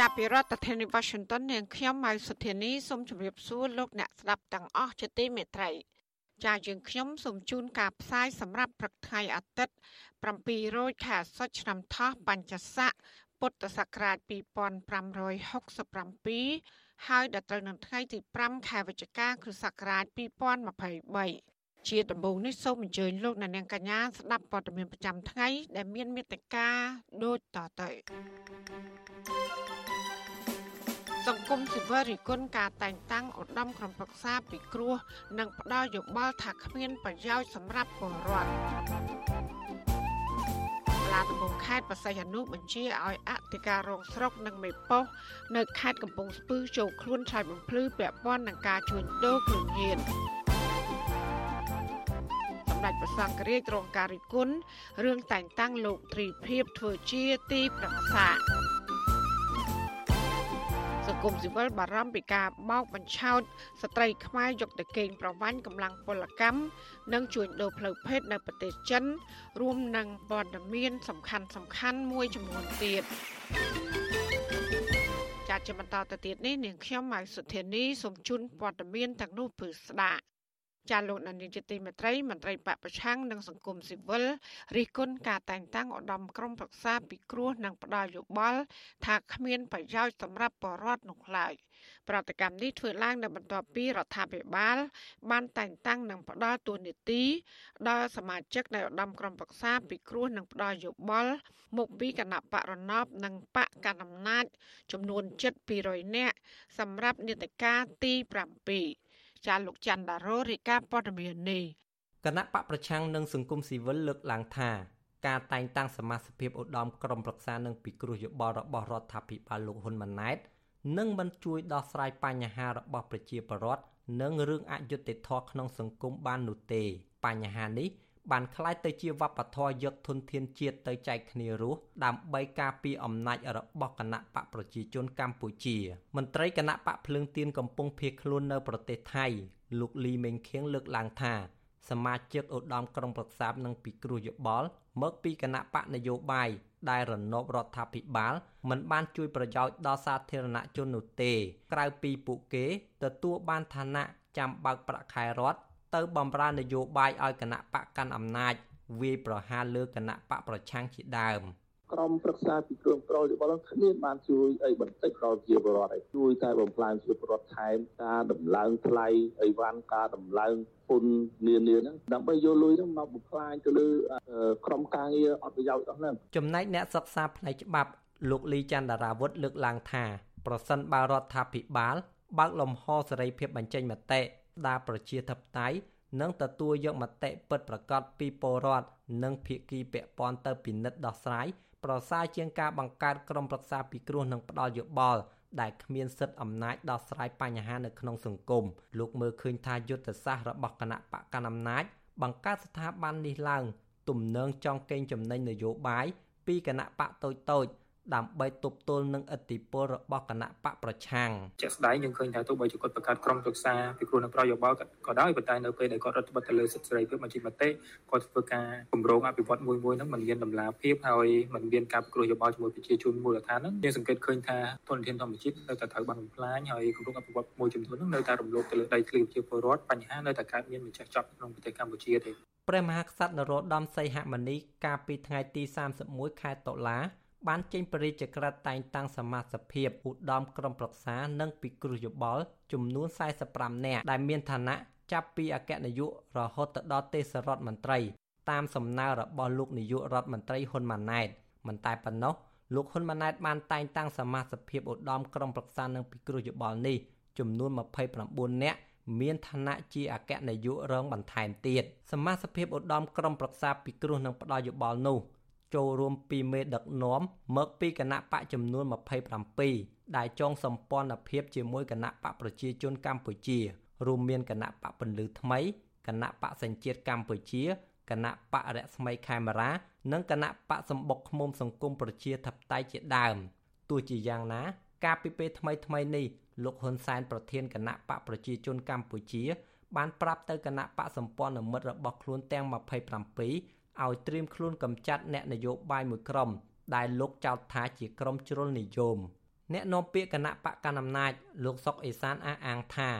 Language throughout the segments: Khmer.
ចាប់ពីរដ្ឋធានី Washington នាងខ្ញុំម៉ៅសុធានីសូមជម្រាបសួរលោកអ្នកស្ដាប់ទាំងអស់ជាទីមេត្រីចាយើងខ្ញុំសូមជូនការផ្សាយសម្រាប់ព្រឹកថ្ងៃអាទិត្យ7រោចខែអាសត់ឆ្នាំថោះបញ្ញស័កពុទ្ធសករាជ2567ហើយដល់ត្រូវនឹងថ្ងៃទី5ខែវិច្ឆិកាគ្រិស្តសករាជ2023 ជាដំបូងនេះសូមអញ្ជើញលោកអ្នកនាងកញ្ញាស្ដាប់ព័ត៌មានប្រចាំថ្ងៃ ដែលមានមេត្តាដូចតទៅសង្គមស៊ីវិលរិះគន់ការតែងតាំងឧត្តមក្រុមប្រឹក្សាពិគ្រោះនិងផ្ដល់យោបល់ថាគ្មានប្រយោជន៍សម្រាប់ពលរដ្ឋឡាដំបងខេត្តបរសៃអនុបញ្ជាឲ្យអធិការរងស្រុកនិងមេប៉ុស្តិ៍នៅខេត្តកំពង់ស្ពឺចូលខ្លួនឆាយបំភ្លឺពាក់ព័ន្ធនឹងការជួញដូរគ្រឿងញៀនសម្ដេចព្រះសង្ឃរាជរងការរិះគន់រឿងតែងតាំងលោកទ្រីភិបធ្វើជាទីប្រឹក្សាសង្គមស៊ីវិលបារម្ភពីការបោកបញ្ឆោតស្ត្រីខ្មែរយកទៅកេងប្រវ័ញ្ចកម្លាំងពលកម្មនិងជួញដូរផ្លូវភេទនៅប្រទេសចិន រួមនឹងព័ត៌មាន សំខាន់សំខាន់មួយចំនួនទៀតចាត់ជាបន្តទៅទៀតនេះនាងខ្ញុំម៉ៅសុធានីសូមជូនព័ត៌មានទាំងនោះពឺស្ដាប់ ចាលោកនានីជាទីមេត្រីមន្ត្រីបពប្រឆាំងនិងសង្គមស៊ីវិលរិះគន់ការតែងតាំងឧត្តមក្រុមប្រឹក្សាពិគ្រោះនិងផ្ដាល់យោបល់ថាគ្មានប្រយោជន៍សម្រាប់ប្រជាពលរដ្ឋនោះឡើយប្រតិកម្មនេះធ្វើឡើងនៅបន្ទាប់ពីរដ្ឋាភិបាល បានតែងតាំងនិងផ្ដាល់តួនាទីដល់សមាជិកនៃឧត្តមក្រុមប្រឹក្សាពិគ្រោះនិងផ្ដាល់យោបល់មកពីគណៈបករណបនិងបកកណ្ដាលអំណាចចំនួនជិត200នាក់សម្រាប់នេតការទី7 ចាលោកច័ន្ទដារ៉ូរាយការណ៍ព័ត៌មាននេះគណៈបកប្រឆាំងនិងសង្គមស៊ីវិលលើកឡើងថាការតែងតាំងសមាជិកឧត្តមក្រុមប្រឹក្សានិងពិគ្រោះយោបល់របស់រដ្ឋាភិបាលលោកហ៊ុនម៉ាណែតនឹងមិនជួយដោះស្រាយបញ្ហារបស់ប្រជាពលរដ្ឋនិងរឿងអយុត្តិធម៌ក្នុងសង្គមបាននោះទេ បញ្ហានេះ បានคล้ายទៅជាវប្បធម៌យកធនធានជាតិទៅចែកគ្នារស់ដើម្បីការពារអំណាចរបស់គណៈបកប្រជាជនកម្ពុជា មន្ត្រីគណៈបកភ្លើងទៀនកំពុងភៀសខ្លួននៅប្រទេសថៃលោកលីមេងខៀងលើកឡើងថាសមាជិកឧត្តមក្រុមប្រឹក្សានិងពិគ្រោះយោបល់មកពីគណៈបកនយោបាយដែលរណបរដ្ឋាភិបាលមិនបានជួយប្រយោជន៍ដល់សាធារណជននោះទេ ក្រៅពីពួកគេទទួលបានឋានៈចាំបើកប្រាក់ខែរដ្ឋ ទៅបំរើនយោបាយឲ្យគណៈបកកាន់អំណាចវាយប្រហារលើគណៈបកប្រឆាំងជាដើមក្រមប្រឹក្សាពីក្រមប្រយោបល់គ្មានបានជួយអីបន្តិចដល់ជាបរដ្ឋឲ្យជួយតែបំផ្លាញជាបរដ្ឋថែមការដំឡើងថ្លៃអីវ៉ាន់ការដំឡើងពន្ធនានាហ្នឹងដើម្បីយកលុយហ្នឹងមកបំផ្លាញទៅលើក្រមការងារអត់ប្រយោជន៍អស់ហ្នឹងចំណែកអ្នកសិក្សាផ្នែកច្បាប់លោកលីច័ន្ទរាវុធលើកឡើងថា ប្រសិនបើរដ្ឋាភិបាលបើកលំហសេរីភាពបញ្ចេញមតិ ដាប្រជាធិបតេយ្យនិងទទួលយកមតិពិតប្រាកដពីពលរដ្ឋនិងភាគីពាក់ព័ន្ធទៅពិនិត្យដោះស្រាយប្រសើរជាងការបង្កើតក្រុមប្រឹក្សាពិគ្រោះនិងផ្ដាល់យោបល់ដែលគ្មានសិទ្ធិអំណាចដោះស្រាយបញ្ហានៅក្នុងសង្គមលោកមើលឃើញថាយុទ្ធសាស្ត្ររបស់គណៈបកកណ្ដាលអំណាចបង្កើតស្ថាប័ននេះឡើង ទំនើងចង់កេងចំណេញនយោបាយពីគណៈបកតូចៗ ដើម្បីទប់ទល់នឹងឥទ្ធិពលរបស់គណៈបកប្រឆាំងជាក់ស្ដែងយើងឃើញថាទោះបីជាគាត់បង្កើតក្រុមប្រឹក្សាពិគ្រោះនឹងប្រយោបល់ក៏ដោយប៉ុន្តែនៅពេលដែលគាត់រដ្ឋបတ်ទៅលើសិទ្ធិសេរីភាពបញ្ចេញមតិគាត់ធ្វើការគម្រោងអភិវឌ្ឍមួយមួយហ្នឹងมันមានដំណាភាពហើយมันមានការពិគ្រោះយោបល់ជាមួយប្រជាជនមូលដ្ឋានហ្នឹងយើងសង្កេតឃើញថាធនធានធម្មជាតិនៅតែត្រូវបានបំផ្លាញហើយគម្រោងអភិវឌ្ឍមួយចំនួនហ្នឹងនៅតែរំលោភទៅលើដីធ្លីប្រជាពលរដ្ឋបញ្ហានៅតែកើតមានម្ចាស់ចប់ក្នុងប្រទេសកម្ពុជាទេព្រះមហាក្សត្រនរោត្តមសីហមុនីកាលពីថ្ងៃទី31ខែតុលា បានចេញបរិយាចក្រិតតែងតាំងសមាជិកភាពឧត្តមក្រុមប្រឹក្សានិងពិគ្រោះយោបល់ចំនួន45នាក់ដែលមានឋានៈចាប់ពីអគ្គនាយករហូតដល់ទេសរដ្ឋមន្ត្រី តាមសំណើរបស់លោកនាយករដ្ឋមន្ត្រីហ៊ុនម៉ាណែតមិនតែប៉ុណ្ណោះលោកហ៊ុនម៉ាណែតបានតែងតាំងសមាជិកភាពឧត្តមក្រុមប្រឹក្សានិងពិគ្រោះយោបល់នេះចំនួន29នាក់មានឋានៈជាអគ្គនាយករងបន្ថែមទៀតសមាជិកភាពឧត្តមក្រុមប្រឹក្សាពិគ្រោះនិងផ្ដល់យោបល់នោះ ចូលរួមពីមេដឹកនាំមកពីគណៈបកចំនួន27ដែលចងសម្ព័ន្ធភាពជាមួយគណៈបកប្រជាជនកម្ពុជា រួមមានគណៈបកពន្លឺថ្មីគណៈបកសញ្ជាតិកម្ពុជាគណៈបករស្មីខេមរានិងគណៈបកសម្បុកឃុំសង្គមប្រជាធិបតេយ្យជាដើមទោះជាយ៉ាងណា ការពីពេលថ្មីថ្មីនេះលោកហ៊ុនសែនប្រធានគណៈបកប្រជាជនកម្ពុជា បានប្រាប់ទៅគណៈបកសម្ព័ន្ធមិត្តរបស់ខ្លួនទាំង27 ឲ្យត្រៀមខ្លួនកម្ចាត់អ្នកនយោបាយមួយក្រុម ដែលលោកចោទថាជាក្រុមជ្រុលនិយមអ្នកនាំពាក្យគណៈបកកណ្ដាលអំណាចលោកសុកអេសានអះអាងថា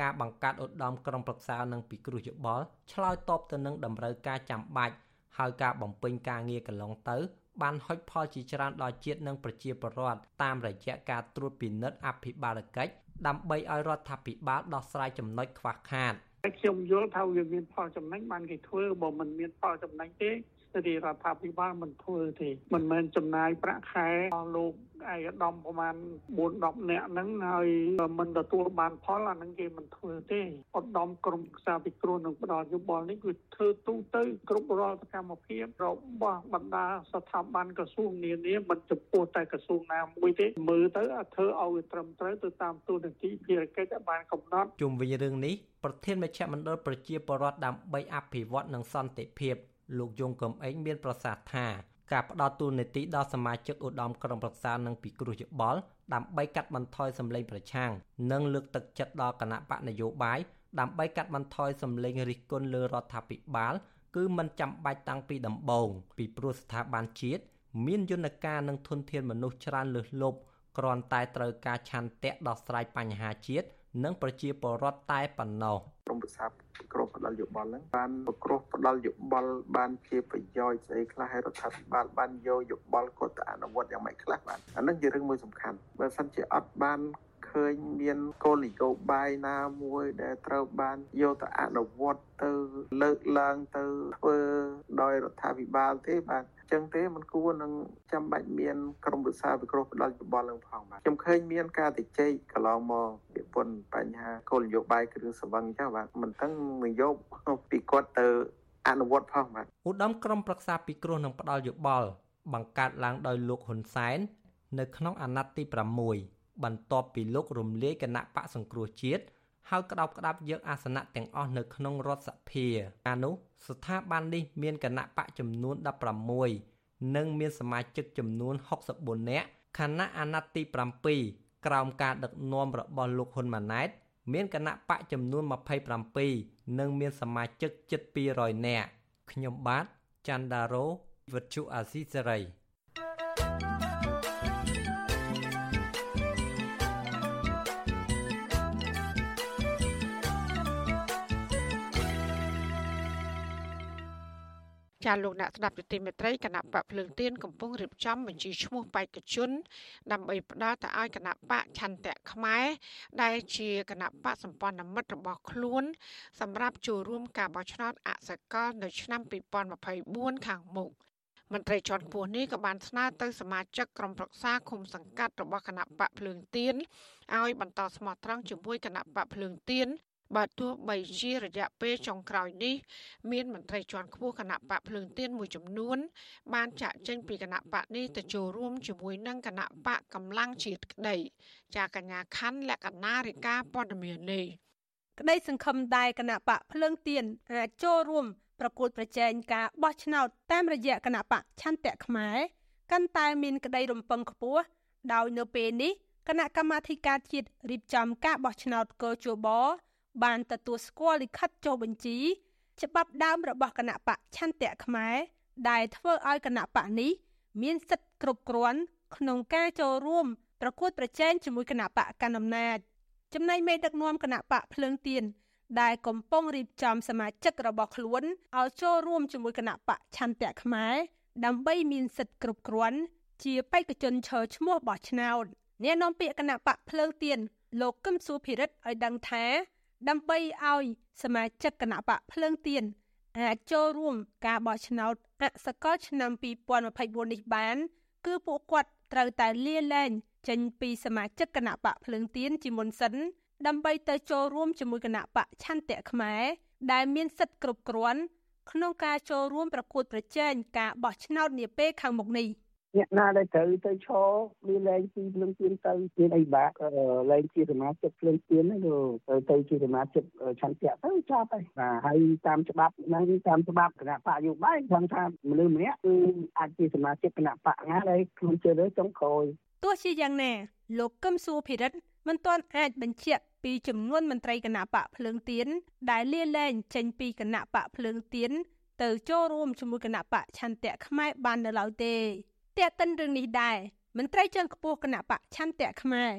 ការបង្កើតឧត្តមក្រុមប្រឹក្សានិងពិគ្រោះយោបល់ឆ្លើយតបទៅនឹងតម្រូវការចាំបាច់ហើយការបំពេញការងារកន្លងទៅ បានហុចផលជាច្រើនដល់ជាតិនិងប្រជាពលរដ្ឋតាមរយៈការត្រួតពិនិត្យអភិបាលកិច្ចដើម្បីឲ្យរដ្ឋាភិបាលដោះស្រាយចំណុចខ្វះខាត ខ្ញុំយល់ថាវាមានផលចំណេញបានគេធ្វើបើមិនមានផលចំណេញទេរាជរដ្ឋាភិបាលមិនធ្វើទេមិនមែនចំណាយប្រាក់ខែលោក ឯកឧត្តមប្រហែល4 10នាក់ហ្នឹងហើយមិនទទួលបានផលអាហ្នឹងគេមិនធ្វើទេឧត្តមក្រមសាពិគ្រោះនឹងផ្ដល់យោបល់នេះគឺធ្វើទូទៅគ្រប់រាល់សកម្មភាពរបស់បណ្ដាស្ថាប័នក្រសួងនានាមិនចំពោះតែក្រសួងណាមួយទេមើលទៅធ្វើឲ្យវាត្រឹមត្រូវទៅតាមទូនាទីភារកិច្ចដែលបានកំណត់ជុំវិញរឿងនេះប្រធានមជ្ឈមណ្ឌលប្រជាពលរដ្ឋដើម្បីអភិវឌ្ឍនិងសន្តិភាពលោកយងកំឯងមានប្រសាសន៍ថា ការផ្ដល់ទូនាទីដល់សមាជិកឧត្តមក្រុមប្រឹក្សានិងពិគ្រោះយោបល់ដើម្បីកាត់បន្ថយសម្លេងប្រឆាំងនិងលើកទឹកចិត្តដល់គណៈបកនយោបាយដើម្បីកាត់បន្ថយសម្លេងរិះគន់លើរដ្ឋាភិបាលគឺមិនចាំបាច់តាំងពីដំបូងពីព្រោះស្ថាប័នជាតិមានយន្តការនិងធនធានមនុស្សច្រើនលើសលប់គ្រាន់តែត្រូវការឆន្ទៈដោះស្រាយបញ្ហាជាតិ និងប្រជាពលរដ្ឋតែប៉ុណ្ណោះក្រមប្រសាក្រមផ្ដាល់យោបល់ហ្នឹងបានប្រក្រោះផ្ដាល់យោបល់បានជាប្រយោជន៍ស្អីខ្លះឲ្យរដ្ឋាភិបាលបានយកយោបល់គាត់ទៅអនុវត្តយ៉ាងម៉េចខ្លះបានអានឹងជារឿងមួយសំខាន់បើសិនជាអត់បានឃើញមានគោលនយោបាយណាមួយដែលត្រូវបានយកទៅអនុវត្តទៅលើកឡើងទៅធ្វើដោយរដ្ឋាភិបាលទេបាទ ចឹងទេมันគួរនឹងចាំបាច់មានក្រមវិសាវិគ្រោះផ្ដាល់យោបល់នឹងផងបាទខ្ញុំឃើញមានការតិចកន្លងមកពីពន្ធបញ្ហាគោលនយោបាយគ្រឿងសង្វឹងចាបាទមិនទាំងនយោបាយពីគាត់ទៅអនុវត្តផងបាទឧត្តមក្រុមប្រឹក្សាពិគ្រោះនឹងផ្ដាល់យោបល់បង្កើតឡើងដោយលោកហ៊ុនសែននៅក្នុងអាណត្តិទី6បន្ទាប់ពីលោករំលាយគណៈបកសង្គ្រោះជាតិ ហើយក្តោបក្តាប់យកអាសនៈទាំងអស់នៅក្នុងរដ្ឋសភាអានោះស្ថាប័ននេះមានគណៈបកចំនួន16និងមានសមាជិកចំនួន64នាក់ខណៈអាណត្តិទី7ក្រោមការដឹកនាំរបស់លោកហ៊ុនម៉ាណែតមានគណៈបកចំនួន27និងមានសមាជិកជិត200នាក់ខ្ញុំបាទច័ន្ទដារោវិទ្យុអាស៊ីសេរី ចាលោកអ្នកស្ដាប់យុតិមេត្រីគណៈបកភ្លើងទៀនកំពុងរៀបចំបញ្ជីឈ្មោះបេក្ខជន ដើម្បីផ្ដល់ទៅឲ្យគណៈបកឆន្ទៈខ្មែរដែលជាគណៈបកសម្ព័ន្ធមិត្តរបស់ខ្លួន សម្រាប់ចូលរួមការបោះឆ្នោតអសកលនៅឆ្នាំ2024ខាងមុខមន្ត្រីជាន់ខ្ពស់នេះក៏បានស្នើទៅសមាជិកក្រុមប្រឹក្សាគុំសង្កាត់របស់គណៈបកភ្លើងទៀនឲ្យបន្តស្មោះត្រង់ជាមួយគណៈបកភ្លើងទៀន បើទោះបីជារយៈពេលចុងក្រោយនេះមានមន្ត្រីជាន់ខ្ពស់គណៈបកភ្លើងទៀនមួយចំនួន បានចាក់ចេញពីគណៈបកនេះទៅចូលរួមជាមួយនឹងគណៈបកកម្លាំងជាតិក្តីចាកញ្ញាខណ្ឌលក្ខណារិកាព័ត៌មាននេះក្តីសង្ឃឹមដែរគណៈបកភ្លើងទៀនអាចចូលរួមប្រកួតប្រជែងការបោះឆ្នោតតាមរយៈគណៈបកឆន្ទៈខ្មែរកាន់តែមានក្តីរំពឹងខ្ពស់ដោយនៅពេលនេះគណៈកម្មាធិការជាតិរៀបចំការបោះឆ្នោតកោជប បានទទួលស្គាល់លិខិតចុះបញ្ជី ច្បាប់ដើមរបស់គណៈបកឆន្ទៈខ្មែរដែលធ្វើឲ្យគណៈបកនេះមានសិទ្ធិគ្រប់គ្រាន់ក្នុងការចូលរួមប្រកួតប្រជែងជាមួយគណៈបកកណ្ដាលអំណាចចំណែកមេដឹកនាំគណៈបកភ្លើងទៀនដែលកំពុងរៀបចំសមាជិករបស់ខ្លួនឲ្យចូលរួមជាមួយគណៈបកឆន្ទៈខ្មែរដើម្បីមានសិទ្ធិគ្រប់គ្រាន់ជាបេក្ខជនឈរឈ្មោះបោះឆ្នោតអ្នកនាំពាក្យគណៈបកភ្លើងទៀនលោកកឹមសុភិរិទ្ធឲ្យដឹងថា ដើម្បីឲ្យសមាជិកគណៈបកភ្លើងទៀនអាចចូលរួមការបោះឆ្នោតអសកលឆ្នាំ2024នេះបាន គឺពួកគាត់ត្រូវតែលាលែងចេញពីសមាជិកគណៈបកភ្លើងទៀនជាមុនសិន ដើម្បីទៅចូលរួមជាមួយគណៈបកឆន្ទៈខ្មែរដែលមានសិទ្ធិគ្រប់គ្រាន់ក្នុងការចូលរួមប្រកួតប្រជែងការបោះឆ្នោតនាពេលខាងមុខនេះ អ្នកណាដែលត្រូវទៅឈរមានលែងពីភ្លើងទៀនទៅមានអីបាក់លែងជាសមាជិកភ្លើងទៀនហ្នឹងទៅទៅជាសមាជិកឆន្ទៈទៅចប់ហើយបាទហើយតាមច្បាប់ហ្នឹងតាមច្បាប់គណៈបកយោបាយខ្ញុំថាមនុស្សម្នាក់គឺអាចជាសមាជិកគណៈបកណាដែលខ្លួនជឿរើចុងក្រោយទោះជាយ៉ាងណាលោកកឹមសុភិរិទ្ធមិនទាន់អាចបញ្ជាក់ពីចំនួនមន្ត្រីគណៈបកភ្លើងទៀនដែលលាលែងចេញពីគណៈបកភ្លើងទៀនទៅចូលរួមជាមួយគណៈបកឆន្ទៈខ្មែរបាននៅឡើយទេ តែកតិនរឿងនេះដែរមន្ត្រីជាន់ខ្ពស់គណៈបកឆន្ទៈខ្មែរ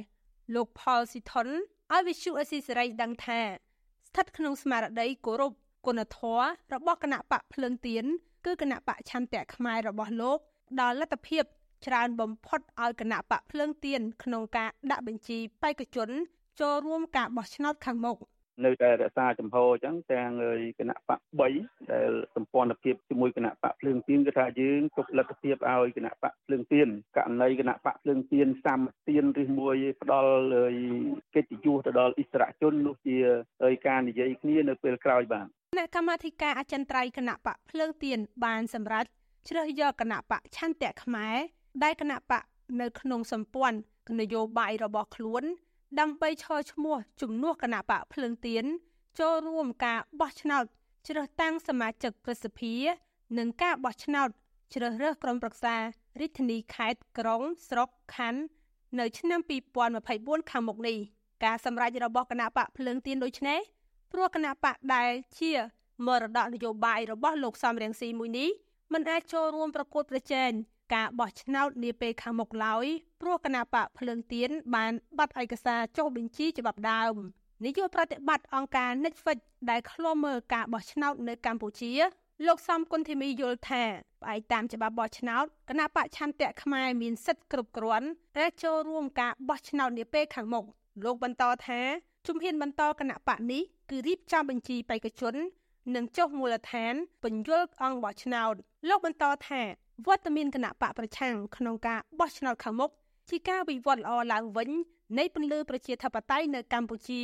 លោកផលស៊ីថុនឲ្យវិសុអេស៊ីសេរីដឹងថា ស្ថិតក្នុងស្មារតីគោរពគុណធម៌របស់គណៈបកភ្លើងទៀនគឺគណៈបកឆន្ទៈខ្មែររបស់លោកដល់លទ្ធភាពច្រើនបំផុតឲ្យគណៈបកភ្លើងទៀនក្នុងការដាក់បញ្ជីបេក្ខជនចូលរួមការបោះឆ្នោតខាងមុខ នៅតែរក្សាចំហអញ្ចឹងទាំងគណៈបក3ដែលសម្ព័ន្ធភាពជាមួយគណៈបកភ្លើងទៀនគឺថាយើងទុកលទ្ធភាពឲ្យគណៈបកភ្លើងទៀនករណីគណៈបកភ្លើងទៀនសាមទៀនឬមួយផ្ដាល់កិត្តិយសទៅដល់អិសរាជជននោះជាការនិយាយគ្នានៅពេលក្រោយបាទគណៈកម្មាធិការអចិន្ត្រៃយ៍គណៈបកភ្លើងទៀនបានសម្រេចជ្រើសយកគណៈបកឆន្ទៈខ្មែរដែលគណៈបកនៅក្នុងសម្ព័ន្ធនយោបាយរបស់ខ្លួន ដើម្បីឈរឈ្មោះជំនួសគណៈបកភ្លើងទៀនចូលរួមការបោះឆ្នោតជ្រើសតាំងសមាជិកប្រសិទ្ធិនិងការបោះឆ្នោតជ្រើសរើសក្រុមប្រឹក្សារាជធានីខេត្តក្រុងស្រុកខណ្ឌនៅឆ្នាំ2024ខាងមុខនេះការសម្រេចរបស់គណៈបកភ្លើងទៀនដូចនេះព្រោះគណៈបកដែលជាមរតកនយោបាយរបស់លោកសំរៀងស៊ីមួយនេះមិនអាចចូលរួមប្រកួតប្រជែង ការបោះឆ្នោតនាពេលខាងមុខឡើយព្រោះគណៈបកភ្លើងទៀនបានបាត់ឯកសារចុះបញ្ជីច្បាប់ដើមនាយកប្រតិបត្តិអង្គការ Netflix ដែលឃ្លាំមើលការបោះឆ្នោតនៅកម្ពុជា លោកសំគុណធីមីយល់ថាផ្អែកតាមច្បាប់បោះឆ្នោតគណៈបកឆន្ទៈខ្មែរមានសិទ្ធិគ្រប់គ្រាន់ដែលចូលរួមការបោះឆ្នោតនាពេលខាងមុខលោកបន្តថាជំហានបន្តគណៈបកនេះគឺរៀបចំបញ្ជីបេក្ខជន និងចុះមូលដ្ឋានពន្យល់អង្គបោះឆ្នោតលោកបន្តថា វត្តមានគណៈបកប្រឆាំងក្នុងការបោះឆ្នោតខាងមុខជាការវិវត្តល្អឡើងវិញនៃពន្លឺប្រជាធិបតេយ្យនៅកម្ពុជា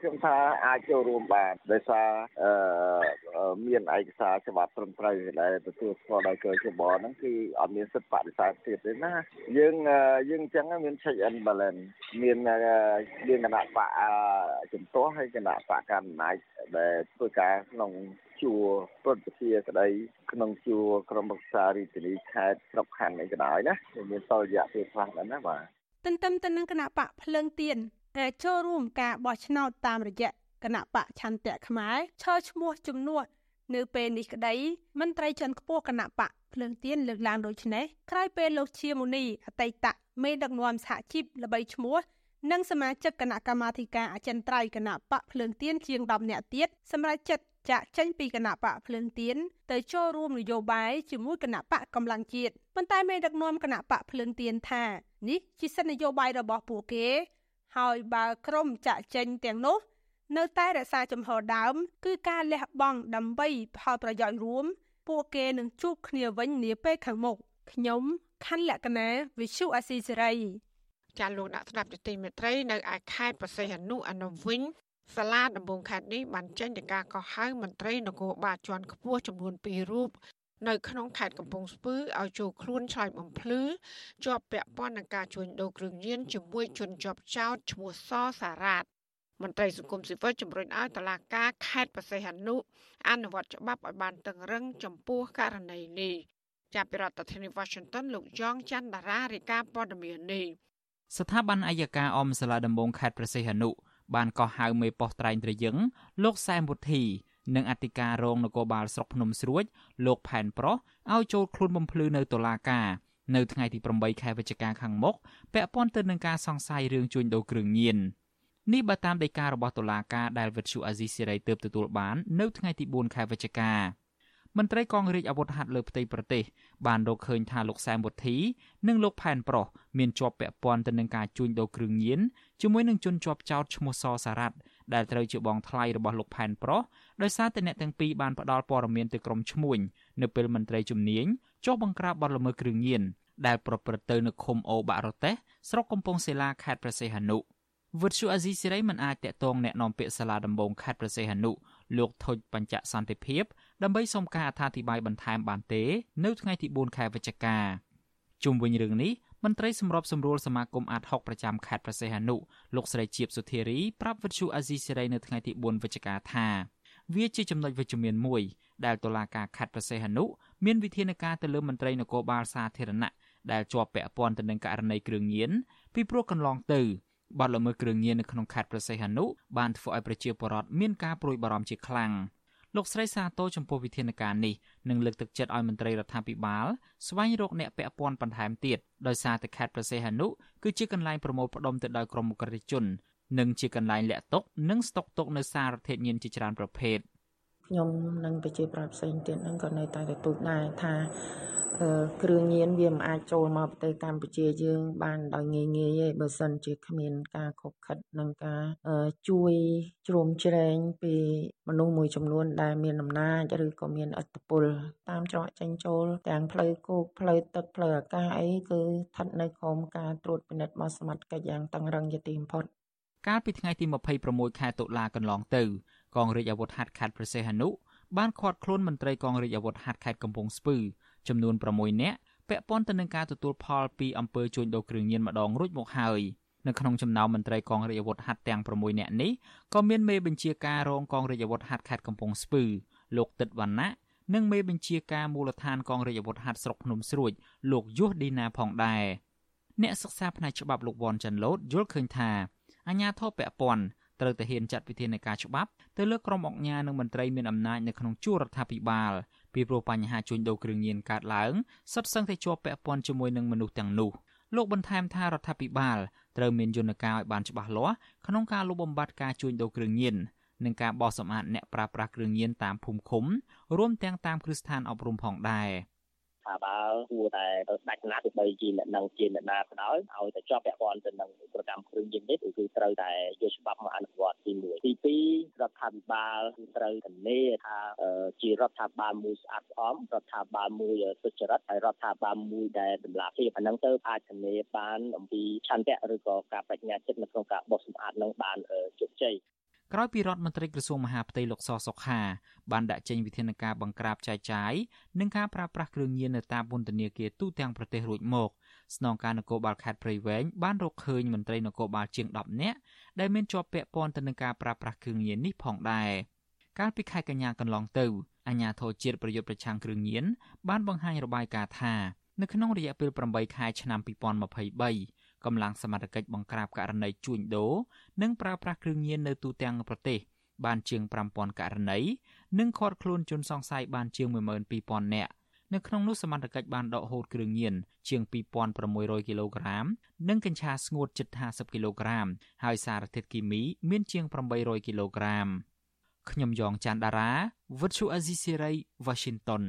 ខ្ញុំថាអាចចូលរួមបានដោយសារអឺមានឯកសារច្បាប់ត្រឹមត្រូវដែលទទួលស្គាល់ដោយកជបហ្នឹងគឺអត់មានសិទ្ធិបដិសេធទៀតទេណាយើងយើងអញ្ចឹងមាន check and balance មានមានគណៈបកជំទាស់ហើយគណៈបកកណ្ដាលដែលធ្វើការក្នុង ជួរព្រឹទ្ធសភាក្តីក្នុងជួរក្រុមប្រឹក្សារាជធានីខេត្តស្រុកខណ្ឌអីក៏ដោយណាមានតរយៈពេលខ្លះដែរណាបាទទន្ទឹមទៅនឹងគណៈបកភ្លើងទៀនអាចចូលរួមការបោះឆ្នោតតាមរយៈគណៈបកឆន្ទៈខ្មែរឈរឈ្មោះជំនួសនៅពេលនេះក្តីមន្ត្រីជាន់ខ្ពស់គណៈបកភ្លើងទៀនលើកឡើងដូចនេះក្រោយពេលលោកជាមូនីអតីតមេដឹកនាំសហជីពល្បីឈ្មោះនិងសមាជិកគណៈកម្មាធិការអចិន្ត្រៃយ៍គណៈបកភ្លើងទៀនជាង10នាក់ទៀតសម្រាប់ចិត្ត ចាក់ចេញពីគណៈបកភ្លើងទៀនទៅចូលរួមនយោបាយជាមួយគណៈបកកម្លាំងជាតិប៉ុន្តែមេដឹកនាំគណៈបកភ្លើងទៀនថានេះជាសិទ្ធិនយោបាយរបស់ពួកគេ ហើយបើក្រុមចាក់ចេញទាំងនោះ នៅតែរក្សាចំហដើម គឺការលះបង់ដើម្បីផលប្រយោជន៍រួម ពួកគេនឹងជួបគ្នាវិញនាពេលខាងមុខខ្ញុំខណ្ឌលក្ខណាវិសុអាស៊ីសេរីចាលោកដាក់ស្ដាប់ទីមេត្រីនៅឯខេត្តប្រសិទ្ធអនុអនុវិញ សាលាដំបងខេត្តនេះបានចេញទៅការកោះហៅមន្ត្រីនគរបាលជាន់ខ្ពស់ចំនួន2រូបនៅក្នុងខេត្តកំពង់ស្ពឺឲ្យចូលខ្លួនឆ្លើយបំភ្លឺជាប់ពាក់ព័ន្ធនឹងការជួញដូរគ្រឿងញៀនជាមួយជនជាប់ចោតឈ្មោះសសារ៉ាតមន្ត្រីសង្គមស៊ីវិលជំរុញឲ្យតុលាការខេត្តបរសៃហនុអនុវត្តច្បាប់ឲ្យបានតឹងរឹងចំពោះករណីនេះចាប់ពីរដ្ឋធានី Washington លោកយ៉ងច័ន្ទតារារាយការណ៍ព័ត៌មាននេះស្ថាប័នអัยការអមសាលាដំបងខេត្តប្រសិទ្ធនុ បានកោះហៅមេប៉ុស្តិ៍ត្រែងត្រយឹងលោកសែមវុធីនិងអធិការរងនគរបាលស្រុកភ្នំស្រួចលោកផែនប្រុសឲ្យចូលខ្លួនបំភ្លឺនៅតុលាការនៅថ្ងៃទី8ខែវិច្ឆិកាខាងមុខពាក់ព័ន្ធទៅនឹងការសង្ស័យរឿងជួញដូរគ្រឿងញៀននេះបើតាមដីការបស់តុលាការដែលវិទ្យុអាស៊ីសេរីទើបទទួលបាននៅថ្ងៃទី4ខែវិច្ឆិកា មន្ត្រីកងរាជអាវុធហត្ថលើផ្ទៃប្រទេសបានរកឃើញថាលោកសែមវុធីនិងលោកផែនប្រុសមានជាប់ពាក់ព័ន្ធទៅនឹងការជួញដូរគ្រឿងញៀនជាមួយនឹងជនជាប់ចោតឈ្មោះសសារ៉ាត់ដែលត្រូវជាបងថ្លៃរបស់លោកផែនប្រុសដោយសារតែអ្នកទាំងពីរបានផ្ដល់ព័ត៌មានទៅក្រុមឈ្មួញនៅពេលមន្ត្រីជំនាញចុះបង្ក្រាបបទល្មើសគ្រឿងញៀនដែលប្រព្រឹត្តទៅនៅឃុំអូបាក់រតេសស្រុកកំពង់សេឡាខេត្តព្រះសីហនុវិទ្យុអាស៊ីសេរីមិនអាចតាក់ទងแนะនាំពាក្យសាលាដំបងខេត្តព្រះសីហនុលោកថុចបញ្ចសន្តិភាព ដើម្បីសុំការអធិប្បាយបន្ថែមបានទេ នៅថ្ងៃទី4ខែវិច្ឆិកាជុំវិញរឿងនេះមន្ត្រីសម្របសម្រួលសមាគមអាត60ប្រចាំខេត្តប្រសេះហនុលោកស្រីជាបសុធារីប្រាប់វិទ្យុអាស៊ីសេរីនៅថ្ងៃទី4វិច្ឆិកាថាវាជាចំណុចវិជ្ជមានមួយដែលតុលាការខេត្តប្រសេះហនុមានវិធានការទៅលើមន្ត្រីនគរបាលសាធារណៈដែលជាប់ពាក់ព័ន្ធទៅនឹងករណីគ្រឿងញៀនពីព្រោះកន្លងទៅបាត់ល្មើសគ្រឿងញៀននៅក្នុងខេត្តប្រសេះហនុបានធ្វើឲ្យប្រជាពលរដ្ឋមានការព្រួយបារម្ភជាខ្លាំង លោកស្រីសាទរចំពោះវិធានការនេះនិងលើកទឹកចិត្តឲ្យមន្ត្រីរដ្ឋាភិបាលស្វែងរកអ្នកពាក់ព័ន្ធបន្ថែមទៀតដោយសារតែខេត្តប្រសេះហនុគឺជាកន្លែងប្រមូលផ្ដុំទៅដោយក្រុមមុខរិជននិងជាកន្លែងលាក់ទុកនិងស្តុកទុកនៅសារធាតុញៀនជាច្រើនប្រភេទ ខ្ញុំនិងប្រជាប្រដ្ឋផ្សេងទៀតហ្នឹងក៏នៅតែទទូចដែរថាគ្រឿងញៀនវាមិនអាចចូលមកប្រទេសកម្ពុជាយើង បានដោយងាយងាយទេបើសិនជាគ្មានការខົບខិតនិងការជួយជ្រោមជ្រែងពីមនុស្សមួយចំនួនដែលមានអំណាចឬក៏មានឥទ្ធិពល តាមច្រកចេញចូល ទាំងផ្លូវគោកផ្លូវទឹកផ្លូវអាកាសអីគឺស្ថិតនៅក្រោមការត្រួតពិនិត្យរបស់សមត្ថកិច្ចយ៉ាងតឹងរឹងជាទីបំផុតកាលពីថ្ងៃទី26ខែតុលាកន្លងទៅ កងរាជអាវុធហត្ថខេត្តព្រះសីហនុបានឃាត់ខ្លួនមន្ត្រីកងរាជអាវុធហត្ថខេត្តកំពង់ស្ពឺចំនួន6នាក់ពាក់ព័ន្ធទៅនឹងការទទួលផលពីអំពើជួញដូរគ្រឿងញៀនម្ដងរួចមកហើយនៅក្នុងចំណោមមន្ត្រីកងរាជអាវុធហត្ថទាំង6នាក់នេះក៏មានមេបញ្ជាការរងកងរាជអាវុធហត្ថខេត្តកំពង់ស្ពឺលោកទឹកវណ្ណៈនិងមេបញ្ជាការមូលដ្ឋានកងរាជអាវុធហត្ថស្រុកភ្នំស្រួចលោកយុសឌីណាផងដែរអ្នកសិក្សាផ្នែកច្បាប់លោកវ៉ាន់ចាន់ឡូតយល់ឃើញថាអាញាធរពពន់ ត្រូវតែហ៊ានចាត់វិធានការច្បាប់ទៅលើក្រុមអង្គការនិងមន្ត្រីមានអំណាចនៅក្នុងជួររដ្ឋាភិបាលពីព្រោះបញ្ហាជួញដូរគ្រឿងញៀនកើតឡើងសុទ្ធសឹងតែជាប់ពាក់ព័ន្ធជាមួយនឹងមនុស្សទាំងនោះលោកបន្ថែមថារដ្ឋាភិបាលត្រូវមានយន្តការឲ្យបានច្បាស់លាស់ក្នុងការលុបបំបាត់ការជួញដូរគ្រឿងញៀននិងការបោះសម្អាតអ្នកប្រើប្រាស់គ្រឿងញៀនតាមភូមិឃុំរួមទាំងតាមគ្រឹះស្ថានអប់រំផងដែរ។ ថាបើគួរតែដាច់ណាស់ទោះបីជាអ្នកនឹងជាអ្នកណាក៏ដោយឲ្យតែជាប់ពាក់ព័ន្ធទៅនឹងប្រកម្មគ្រឿងយន្តនេះគឺត្រូវតែយកច្បាប់មកអនុវត្តទី1ទី2រដ្ឋាភិបាលគឺត្រូវធានាថាជារដ្ឋាភិបាលមួយស្អាតស្អំរដ្ឋាភិបាលមួយសុចរិតហើយរដ្ឋាភិបាលមួយដែលតម្លាភាពអាហ្នឹងទៅអាចធានាបានអំពីឆន្ទៈឬក៏ការបញ្ញាចិត្តនៅក្នុងការបោះសម្អាតនឹងបានជោគជ័យ ក្រោយពីរដ្ឋមន្ត្រីក្រសួងមហាផ្ទៃលោកសសុខាបានដាក់ចេញវិធានការបង្ក្រាបចែកចាយនិងការប្រើប្រាស់គ្រឿងញៀននៅតាមពន្ធនាគារទូទាំងប្រទេសរួចមកស្នងការនគរបាលខេត្តព្រៃវែងបានរកឃើញមន្ត្រីនគរបាលជាង10នាក់ដែលមានជាប់ពាក់ព័ន្ធទៅនឹងការប្រើប្រាស់គ្រឿងញៀននេះផងដែរកាលពីខែកញ្ញាកន្លងទៅអាជ្ញាធរជាតិប្រយុទ្ធប្រឆាំងគ្រឿងញៀនបានបង្ហាញរបាយការណ៍ថានៅក្នុងរយៈពេល8ខែឆ្នាំ2023 កម្លាំងសមត្ថកិច្ចបង្ក្រាបករណីជួញដូរនិងប្រើប្រាស់គ្រឿងញៀននៅទូទាំងប្រទេសបានជាង5000ករណីនិងឃាត់ខ្លួនជនសង្ស័យបានជាង12000នាក់នៅក្នុងនោះសមត្ថកិច្ចបានដកហូតគ្រឿងញៀនជាង2600គីឡូក្រាមនិងកញ្ឆាស្ងួតជិត50គីឡូក្រាមហើយសារធាតុគីមីមានជាង800គីឡូក្រាមខ្ញុំយ៉ងច័ន្ទដារាវិទ្យុអេស៊ីសេរី Washington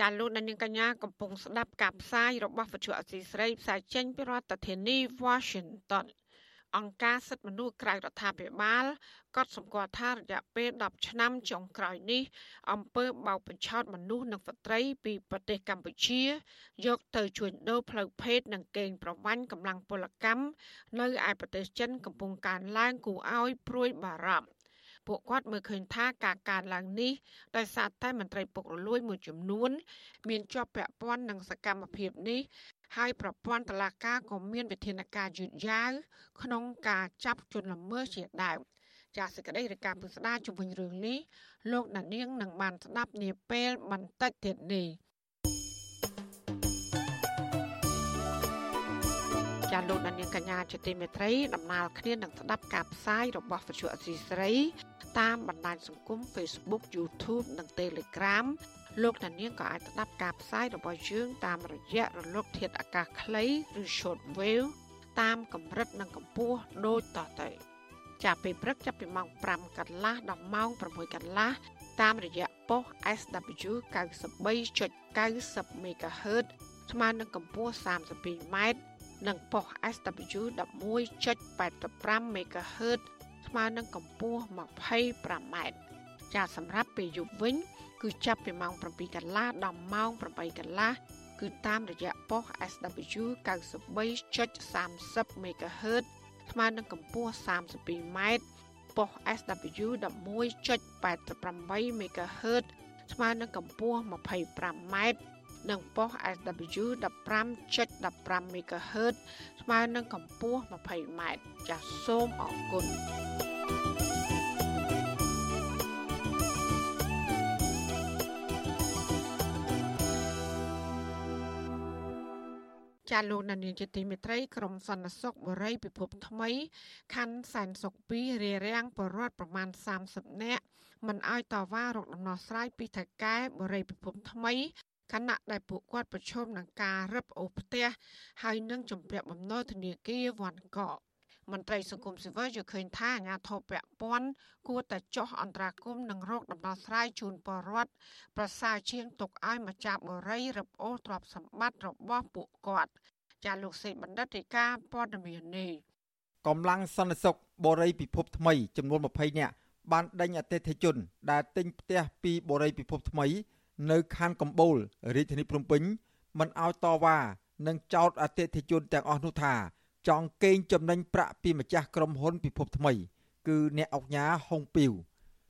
ចាលោកនាងកញ្ញាកំពុងស្ដាប់ការផ្សាយរបស់វិទ្យុអសីស្រីផ្សាយចេញពីរដ្ឋធានី Washington អង្គការសិទ្ធិមនុស្សក្រៅរដ្ឋាភិបាលក៏សម្គាល់ថារយៈពេល10ឆ្នាំចុងក្រោយនេះអង្គើបោកបញ្ឆោតមនុស្សនិងស្ត្រីពីប្រទេសកម្ពុជា យកទៅជួញដូរផ្លូវភេទនិងកេងប្រវ័ញ្ចកម្លាំងពលកម្មនៅឯប្រទេសចិនកំពុងកើនឡើងគួរឲ្យព្រួយបារម្ភ ពួកគាត់មើលឃើញថាការកើនឡើងនេះដោយសារតែមន្ត្រីពុករលួយមួយចំនួន មានជាប់ពាក់ព័ន្ធនឹងសកម្មភាពនេះហើយប្រព័ន្ធតឡាការក៏មានវិធានការយឺតយ៉ាវក្នុងការចាប់ជនល្មើសជាដើមចាសសេចក្តីរាយការណ៍ពិស្ដារជំវិញរឿងនេះលោកដានៀងនឹងបានស្ដាប់នាពេលបន្តិចទៀតនេះចាលោកដានៀងកញ្ញាជាទីមេត្រីដំណើរគ្នានឹងស្ដាប់ការផ្សាយរបស់វិទ្យុអសីស្រី តាមបណ្ដាញសង្គម Facebook YouTube និង Telegram លោកអ្នកនាងក៏អាចស្ដាប់ការផ្សាយរបស់យើងតាមរយៈរលក ធាតុអាកាសខ្លីឬ Shortwave តាមកម្រិតនិងកម្ពស់ដូចតទៅចាប់ពីព្រឹកចាប់ពីម៉ោង5កន្លះដល់ម៉ោង6កន្លះតាមរយៈប៉ុស SW 93.90 MHz ស្មើនឹងកម្ពស់ 32m និងប៉ុស SW 11.85 MHz ស្មើនឹងកម្ពស់ 25m ចាសម្រាប់ពេលយប់វិញ គឺចាប់ពីម៉ោង7កន្លះដល់ម៉ោង8កន្លះគឺតាមរយៈប៉ុស SW 93.30 MHz ស្មើនឹងកម្ពស់ 32m ប៉ុស SW 11.88 MHz ស្មើនឹងកម្ពស់ 25m និងប៉ុស SW 15.15 MHz ស្មើនឹងកម្ពស់ 20m ចាសសូមអរគុណចាលោកនានីជាទីមេត្រីក្រមសន្តិសុខបរិយពិភពថ្មីខណ្ឌសែនសុខ2រារាំងបរដ្ឋប្រមាណ30នាក់មិនអោយតវ៉ារកដំណោះស្រាយពីថៃកែបរិយពិភពថ្មី ខណៈដែលពួកគាត់ប្រឈមនឹងការរឹបអូសផ្ទះហើយនឹងជំពាក់បំណុលធនាគារវ៉ាន់កកមន្ត្រីសង្គមស៊ីវិលយល់ឃើញថាអាញាធិបពពាន់គួរតែចោះអន្តរាគមនិងរោគដំណោះស្រាយជូនពលរដ្ឋប្រសើរជាងទុកឲ្យម្ចាស់បរិយរឹបអូសទ្រព្យសម្បត្តិរបស់ពួកគាត់ចាលោកសេបណ្ឌិតរាជការព័ត៌មាននេះកម្លាំងសន្តិសុខបរិយពិភពថ្មីចំនួន20នាក់បានដេញអតិថិជន ដែលទិញផ្ទះពីបរិយពិភពថ្មី នៅខណ្ឌកំបូលរាជធានីភ្នំពេញមិនឲ្យតវ៉ានិងចោទអតិថិជនទាំងអស់នោះថាចង់កេងចំណេញប្រាក់ពីម្ចាស់ក្រុមហ៊ុនពិភពថ្មី គឺអ្នកអុកញ៉ាហុងពីវ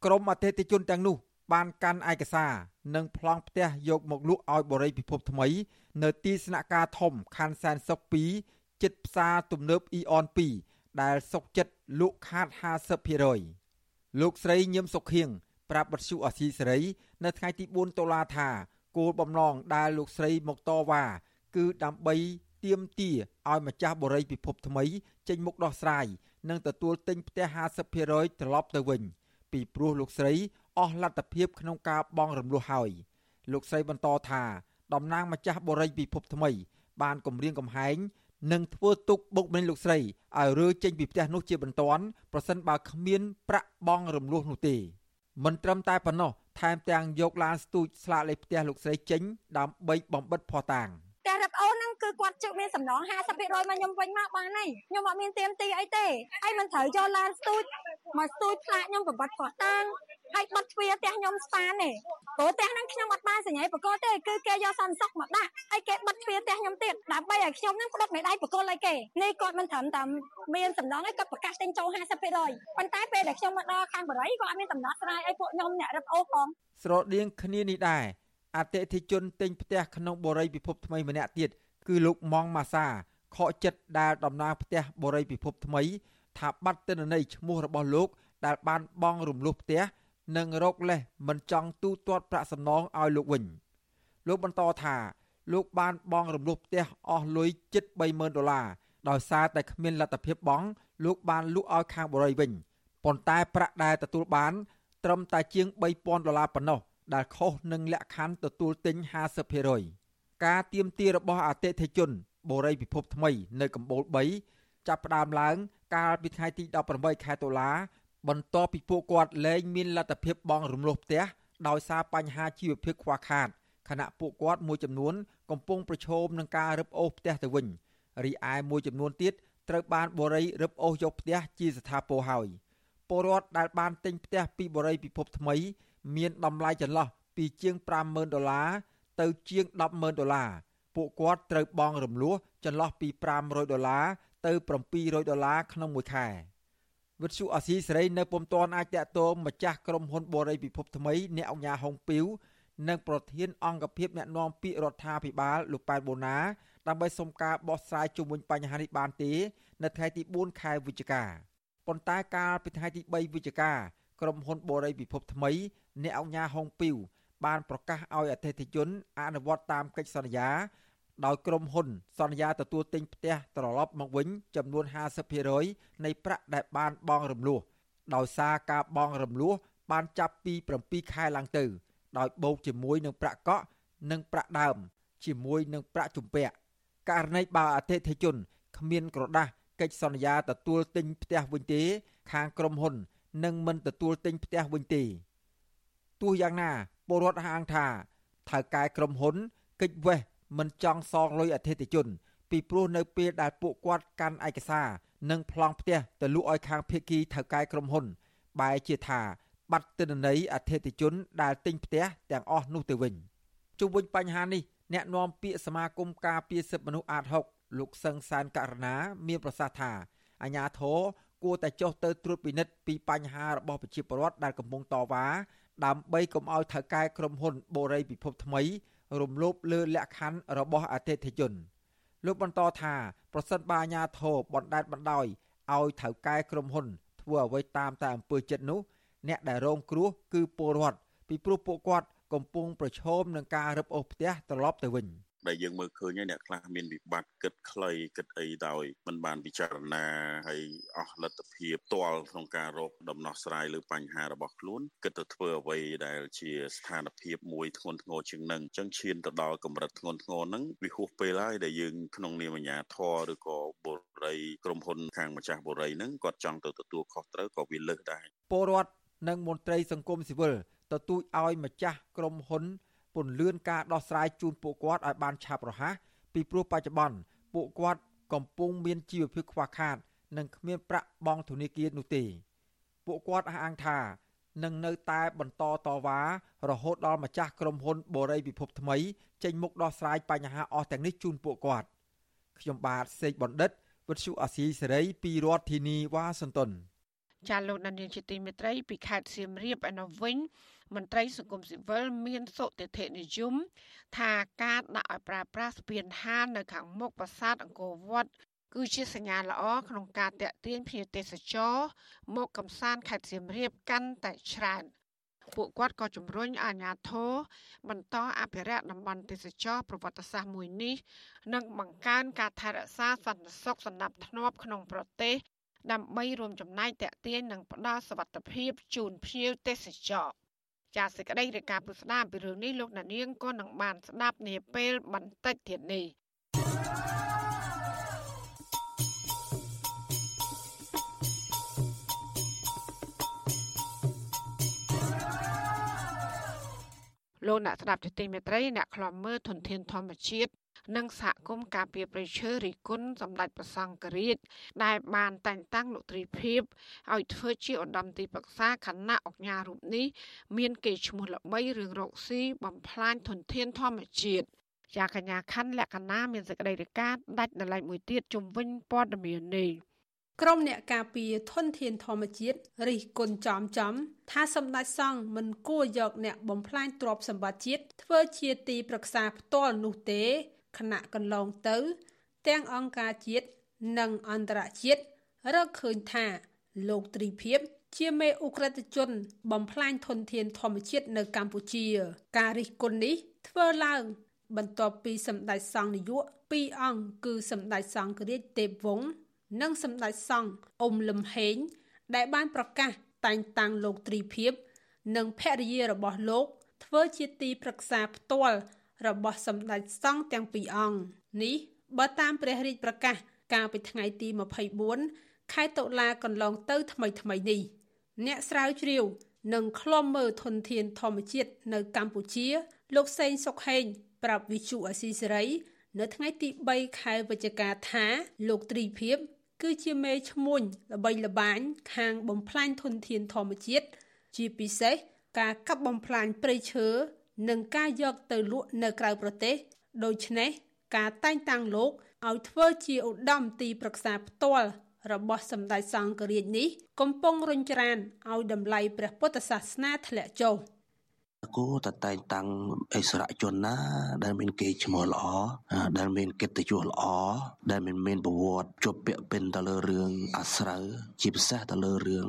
ក្រុមអតិថិជនទាំងនោះ បានកាន់ឯកសារនិងប្លង់ផ្ទះយកមកលក់ឲ្យបរិយពិភពថ្មី នៅទីស្នាក់ការធំខណ្ឌសែនសុខ2ចិត្តផ្សារទំនើបអ៊ីអន2ដែលសុកចិត្តលក់ខាត50%លោកស្រីញឹមសុខៀង ប្រាប់បទសុអសីសេរី នៅថ្ងៃទី4តុលាថាគោលបំណងដែលលោកស្រីមកតវ៉ាគឺដើម្បីទៀមទាឲ្យម្ចាស់បរិយពិភពថ្មី ចេញមុខដោះស្រាយនិងទទួលទិញផ្ទះ50%ត្រឡប់ទៅវិញ ពីព្រោះលោកស្រីអស់លទ្ធភាពក្នុងការបង់រំលោះហើយលោកស្រីបន្តថាតំណាងម្ចាស់បរិយពិភពថ្មី បានគម្រាមកំហែងនិងធ្វើទុកបុកម្នេញលោកស្រីឲ្យរើចេញពីផ្ទះនោះជាបន្ទាន់ប្រសិនបើគ្មានប្រាក់បង់រំលោះនោះទេ មិនត្រឹមតែប៉ុណ្ណោះថែមទាំងយកឡានស្ទូចស្លាកលេខផ្ទះលោកស្រីចេញដើម្បីបំបិតភ័ស្តុតាង គឺគាត់ជឹកមានសំណង50%មកខ្ញុំវិញមកបានហើយខ្ញុំអត់មានទៀមទីអីទេហើយមិនត្រូវយកឡានស្ទូចមកស្ទូចផ្លាកខ្ញុំបំបត្តិភ័ស្តុតាងហើយបិទទ្វារផ្ទះខ្ញុំស្ប៉ានទេព្រោះផ្ទះហ្នឹងខ្ញុំអត់បានសញ្ញាបកលទេគឺគេយកសន្តិសុខមកដាក់ហើយគេបិទទ្វារផ្ទះខ្ញុំទៀតដើម្បីឲ្យខ្ញុំហ្នឹងផ្ដិតមេដៃបកលឲ្យគេនេះគាត់មិនត្រឹមតែមានសំណងឲ្យគាត់ប្រកាសទិញចូល50%ប៉ុន្តែពេលដែលខ្ញុំមកដល់ខាងបរិយគាត់អត់មានដំណោះស្រាយឲ្យពួកខ្ញុំអ្នករឹបអូសផងស្រដៀងគ្នានេះដែរអតិថិជនទិញផ្ទះក្នុងបរិយពិភពថ្មីម្នាក់ទៀត គឺលោកម៉ងម៉ាសាខកចិត្តដែលដំណើរផ្ទះបរិយពិភពថ្មី ថាបាត់ទិន្នន័យឈ្មោះរបស់លោក ដែលបានបង់រំលោះផ្ទះនិងរកលេសមិនចង់ទូទាត់ប្រាក់សំណងឲ្យលោកវិញលោកបន្តថាលោកបានបង់រំលោះផ្ទះអស់លុយជិត30000ដុល្លារដោយសារតែគ្មានលទ្ធភាពបង់លោកបានលក់ឲ្យខាងបរិយវិញប៉ុន្តែប្រាក់ដែលទទួលបាន ត្រឹមតែជាង3000ដុល្លារប៉ុណ្ណោះដែលខុសនឹងលក្ខខណ្ឌទទួលទិញ50% ការទៀមទារបស់អតិថិជន បូរីពិភពថ្មី នៅកម្ពុជា3ចាប់ផ្ដើមឡើង កាលពីថ្ងៃទី18ខែតុលា បន្ទាប់ពីពួកគាត់លែងមានលទ្ធភាពបង់រំលោះផ្ទះដោយសារបញ្ហាជីវភាពខ្វះខាតខណៈពួកគាត់មួយចំនួនកំពុងប្រឈមនឹងការរឹបអូសផ្ទះទៅវិញរីឯមួយចំនួនទៀតត្រូវបានបរិយរឹបអូសយកផ្ទះជាស្ថាពរហើយពលរដ្ឋដែលបានទិញផ្ទះពីបរិយពិភពថ្មី មានតម្លៃចន្លោះពីជាង50000ដុល្លារ ទៅជាង100,000ដុល្លារពួកគាត់ត្រូវបង់រំលោះចន្លោះពី500ដុល្លារទៅ700ដុល្លារក្នុងមួយខែវិទ្យុអស៊ីសេរីនៅពុំទាន់អាចតាក់ទងម្ចាស់ក្រុមហ៊ុនបូរីពិភពថ្មីអ្នកអង្គការហុងពីវនិងប្រធានអង្គភិបអ្នកណែនាំពាក្យរដ្ឋាភិបាលលោកប៉ែនបូណាដើម្បីសុំការបោះស្រាយជុំវិញបញ្ហានេះបានទេ នៅថ្ងៃទី4ខែវិច្ឆិកាប៉ុន្តែកាលពីថ្ងៃទី3វិច្ឆិកាក្រុមហ៊ុនបូរីពិភពថ្មីអ្នកអង្គការហុងពីវ បានប្រកាសឲ្យអតិថិជនអនុវត្តតាមកិច្ចសន្យា ដោយក្រុមហ៊ុន សន្យាទទួលទិញផ្ទះត្រឡប់មកវិញចំនួន50%នៃប្រាក់ដែលបានបង់រំលោះដោយសារការបង់រំលោះបានចាប់ពី7ខែឡើងទៅ ដោយបូកជាមួយនឹងប្រាក់កក់និងប្រាក់ដើម ជាមួយនឹងប្រាក់ជំពាក់ករណីបើអតិថិជនគ្មានក្រដាស់កិច្ចសន្យាទទួលទិញផ្ទះវិញទេ ខាងក្រុមហ៊ុននឹងមិនទទួលទិញផ្ទះវិញទេទោះយ៉ាងណា ពលរដ្ឋហាងថាថៅកែក្រុមហ៊ុនកិច្ចវេះមិនចង់សងលុយអតិថិជន ពីព្រោះនៅពេលដែលពួកគាត់កាន់ឯកសារនិងប្លង់ផ្ទះទៅលក់ឲ្យខាងភៀកគីថៅកែក្រុមហ៊ុន បែរជាថាបាត់ទិន្នន័យអតិថិជនដែលទិញផ្ទះទាំងអស់នោះទៅវិញជុំវិញបញ្ហានេះអ្នកនាំពាក្យសមាគមការពារសិទ្ធិមនុស្សអាត6លោកសឹងសានករណាមានប្រសាសន៍ថាអាញាធរគួរតែចុះទៅត្រួតពិនិត្យពីបញ្ហារបស់ប្រជាពលរដ្ឋដែលកំពុងតវ៉ា ដើម្បីកុំឲ្យថៅកែក្រុមហ៊ុនបូរីពិភពថ្មី រំលោភលើលក្ខខណ្ឌរបស់អតិថិជនលោកបន្តថាប្រសិនបើអាជ្ញាធរបណ្ដេតបណ្ដោយឲ្យថៅកែក្រុមហ៊ុន ធ្វើអ្វីតាមតែអំពើចិត្តនោះ អ្នកដែលរងគ្រោះគឺពលរដ្ឋពីព្រោះពួកគាត់កំពុងប្រឈមនឹងការរឹបអូសផ្ទះត្រឡប់ទៅវិញ។ ដែលយើងមើលឃើញហើយអ្នកខ្លះមានវិបត្តិគិតខ្លីគិតអីដោយមិនបានពិចារណាហើយអស់លទ្ធភាពផ្ទាល់ក្នុងការរកដំណោះស្រាយលើបញ្ហារបស់ខ្លួនគិតទៅធ្វើអ្វីដែលជាស្ថានភាពមួយធ្ងន់ធ្ងរជាងនឹងអញ្ចឹងឈានទៅដល់កម្រិតធ្ងន់ធ្ងរហ្នឹងវាហួសពេលហើយដែលយើងក្នុងនាមអាជ្ញាធរឬក៏បុរីក្រុមហ៊ុនខាងម្ចាស់បុរីហ្នឹងគាត់ចង់ទៅទទួលខុសត្រូវក៏វាលើសដែរពលរដ្ឋនិងមន្ត្រីសង្គមស៊ីវិលទទូចឲ្យម្ចាស់ក្រុមហ៊ុន ពន្លឿនការដោះស្រាយជូនពួកគាត់ឲ្យបានឆាប់រហ័សពីព្រោះបច្ចុប្បន្នពួកគាត់កំពុងមានជីវភាពខ្វះខាត និងគ្មានប្រាក់បង់ធនាគារនោះទេពួកគាត់អះអាងថានឹងនៅតែបន្តតវ៉ារហូតដល់ម្ចាស់ក្រុមហ៊ុនបូរីពិភពថ្មីចេញមុខដោះស្រាយបញ្ហាអស់ទាំងនេះជូនពួកគាត់ខ្ញុំបាទសេកបណ្ឌិតវិទ្យុអាស៊ីសេរីពីរដ្ឋធានីវ៉ាស៊ីនតោនចាលោកដានៀងជាទីមេត្រីពីខេត្តសៀមរាបឯនោះវិញ មន្ត្រីសង្គមស៊ីវិលមានសុតិធិនិយមថាការដាក់ឲ្យប្រើប្រាស់ស្ពានហាននៅខាងមុខប្រាសាទអង្គរវត្តគឺជាសញ្ញាល្អក្នុងការតាក់ទាញភ្ញៀវទេសចរមកកំសាន្តខេត្តសៀមរាបកាន់តែច្រើនពួកគាត់ក៏ជំរុញអាជ្ញាធរបន្តអភិរក្សតំបន់ទេសចរប្រវត្តិសាស្ត្រមួយនេះនិងបង្កើនការថែរក្សាសន្តិសុខសណ្ដាប់ធ្នាប់ក្នុងប្រទេសដើម្បីរួមចំណែកតាក់ទាញនិងផ្ដល់សុវត្ថិភាពជូនភ្ញៀវទេសចរ ចាសសេចក្តីរាយការណ៍ពុស្ដាពីរឿងនេះលោកណានៀងក៏នឹងបានស្ដាប់នាពេលបន្តិចទៀតនេះលោកអ្នកស្ដាប់ទទីមេត្រីអ្នកខ្លំមើលធនធានធម្មជាតិ និងសហគមន៍ការពារប្រៃឈើរីគុណសម្ដេចប្រសង្ឃរាជដែលបានតែងតាំងលោកត្រីភិបឲ្យធ្វើជាឧត្តមទីប្រឹក្សាគណៈអង្គការរូបនេះមានកេរ្តិ៍ឈ្មោះល្បីរឿងរកស៊ីបំផ្លាញធនធានធម្មជាតិជាកញ្ញាខណ្ឌលក្ខណៈមានសេចក្តីរាយការណ៍ដាច់ដライមួយទៀតជំវិញព័ត៌មាននេះក្រុមអ្នកការពារធនធានធម្មជាតិរិះគន់ចំចំថាសម្ដេចសង្ឃមិនគួរយកអ្នកបំផ្លាញទ្រព្យសម្បត្តិជាតិធ្វើជាទីប្រឹក្សាផ្ទាល់នោះទេ ខណៈកន្លងទៅ ទាំងអង្គការជាតិនិងអន្តរជាតិរកឃើញថាលោកត្រីភិបជាមេអ ுக ្រិតជន បំផ្លាញធនធានធម្មជាតិនៅកម្ពុជា ការរិះគន់នេះធ្វើឡើង បន្ទាប់ពីសម្ដេចសង្ឃនាយកពីរអង្គគឺសម្ដេចសង្ឃរាជទេពវង្សនិងសម្ដេចសង្ឃអ៊ុំលឹមហេង ដែលបានប្រកាសតែងតាំងលោកត្រីភិបនិងភរិយារបស់លោក ធ្វើជាទីប្រឹក្សាផ្ទាល់ របស់សម្ដេចសង្ឃទាំងពីរអង្គនេះបើតាមព្រះរាជប្រកាស កាលពីថ្ងៃទី24ខែតុលាកន្លងទៅថ្មីថ្មីនេះ អ្នកស្រាវជ្រាវនិងឃ្លាំមើលធនធានធម្មជាតិនៅកម្ពុជា លោកសេងសុកហេងប្រាប់វិទ្យុអស៊ីសេរី នៅថ្ងៃទី3ខែវិច្ឆិកាថា លោកត្រីភិបគឺជាមេឈ្មួញល្បីល្បាញខាងបំផ្លាញធនធានធម្មជាតិជាពិសេសការកាប់បំផ្លាញព្រៃឈើ និងការយកទៅលក់នៅក្រៅប្រទេសដូច្នេះការតែងតាំងលោកឲ្យធ្វើជាឧត្តមទីប្រឹក្សាផ្ទាល់របស់សម្ដេចសង្ឃរាជនេះ កំពុងរុញច្រានឲ្យតម្លៃព្រះពុទ្ធសាសនាធ្លាក់ចុះ។ គួរតែតែងតាំងអិសរាជជនណា ដែលមានកេរ្តិ៍ឈ្មោះល្អដែលមានកិត្តិយសល្អដែលមិនមានប្រវត្តិជាប់ពាក់ពិនទៅលើរឿងអាស្រូវជាពិសេសទៅលើរឿង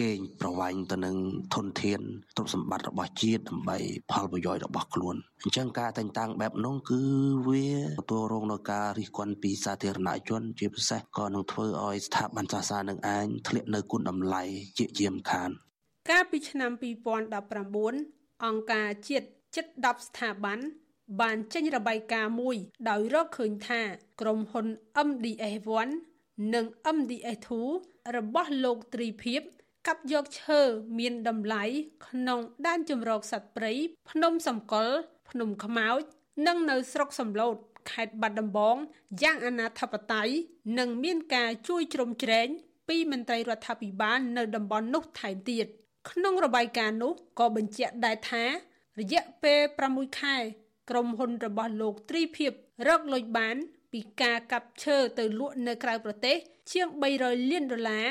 កេងប្រវ័ញ្ចទៅនឹងធនធានទ្រព្យសម្បត្តិរបស់ជាតិដើម្បីផលប្រយោជន៍របស់ខ្លួនអញ្ចឹងការតែងតាំងបែបនោះគឺវាទទួលរងនឹងការរិះគន់ពីសាធារណជន ជាពិសេសក៏នឹងធ្វើឲ្យស្ថាប័នសាសនានឹងឯងធ្លាក់នៅគុណតម្លៃជាជាមខានកាលពីឆ្នាំ2019 អង្គការជាតិជិត10ស្ថាប័នបានចេញរបាយការណ៍មួយដោយរកឃើញថាក្រុមហ៊ុន MDS1 និង MDS2 របស់លោកត្រីភិបកាប់យកឈើមានតម្លៃក្នុងដែនជំរកសត្វព្រៃភ្នំសំកុលភ្នំខ្មោច និងនៅស្រុកសំឡូតខេត្តបាត់ដំបងយ៉ាងអនាធបត័យនិងមានការជួយជ្រោមជ្រែងពីមន្ត្រីរដ្ឋាភិបាលនៅតំបន់នោះថែមទៀត។ ក្នុងរបាយការណ៍នោះក៏បញ្ជាក់ដែរថា រយៈពេល6ខែក្រុមហ៊ុនរបស់លោកត្រីភិបរកលុយបាន ពីការកាប់ឈើទៅលក់នៅក្រៅប្រទេស ជាង300លានដុល្លារ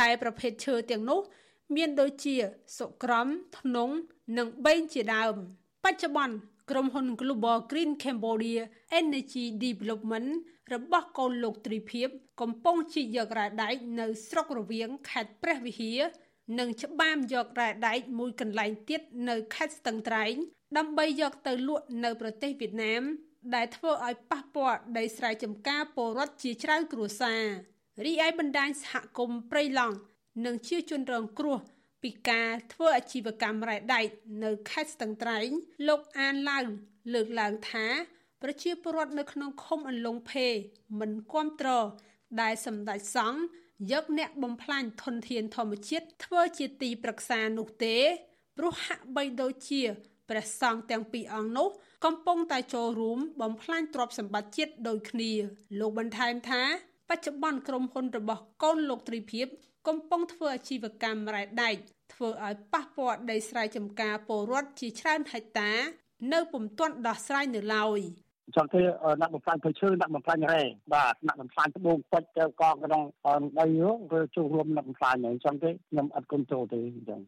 ដែលប្រភេទឈើទាំងនោះ មានដូចជាសុក្រំធ្នង់និងបេងជាដើម បច្ចុប្បន្នក្រុមហ៊ុន Global Green Cambodia Energy Development របស់កូនលោកទ្រីភិបកំពុងជីកយករ៉ែដែកនៅស្រុករវៀងខេត្តព្រះវិហារ និងច្បាមយករ៉ែដែកមួយកន្លែងទៀតនៅខេត្តស្ទឹងត្រែងដើម្បីយកទៅលក់នៅប្រទេសវៀតណាម ដែលធ្វើឲ្យប៉ះពាល់ដីស្រែចម្ការពលរដ្ឋជាច្រើនគ្រួសាររីឯបណ្ដាញសហគមន៍ព្រៃឡង់និងជាជនរងគ្រោះពីការធ្វើអាជីវកម្មរ៉ែដែកនៅខេត្តស្ទឹងត្រែងលោកអានឡាវលើកឡើងថាប្រជាពលរដ្ឋនៅក្នុងឃុំអន្លង់ភេមិនគ្រប់គ្រងដែលសម្ដេចសង្ឃ យកអ្នកបំផ្លាញធនធានធម្មជាតិធ្វើជាទីប្រឹក្សានោះទេព្រោះហាក់បីដូចជាព្រះសង្ឃទាំងពីរអង្គនោះកំពុងតែចូលរួមបំផ្លាញទ្រព្យសម្បត្តិជាតិដូចគ្នាលោកបន្ថែមថាបច្ចុប្បន្នក្រុមហ៊ុនរបស់កូនលោកទ្រីភិបកំពុងធ្វើអាជីវកម្មរ៉ែដែកធ្វើឲ្យប៉ះពាល់ដីស្រែចម្ការពលរដ្ឋជាច្រើនហិកតា នៅពុំទាន់ដោះស្រាយនៅឡើយ ចង់ទេដាក់បំផ្លាញព្រៃឈើដាក់បំផ្លាញរ៉ែបាទដាក់បំផ្លាញត្បូងពេជ្រទៅកងក្នុងដីនោះគឺចូលរួមដាក់បំផ្លាញហ្នឹងអញ្ចឹងទេខ្ញុំអត់គ្រប់ចូលទេអញ្ចឹង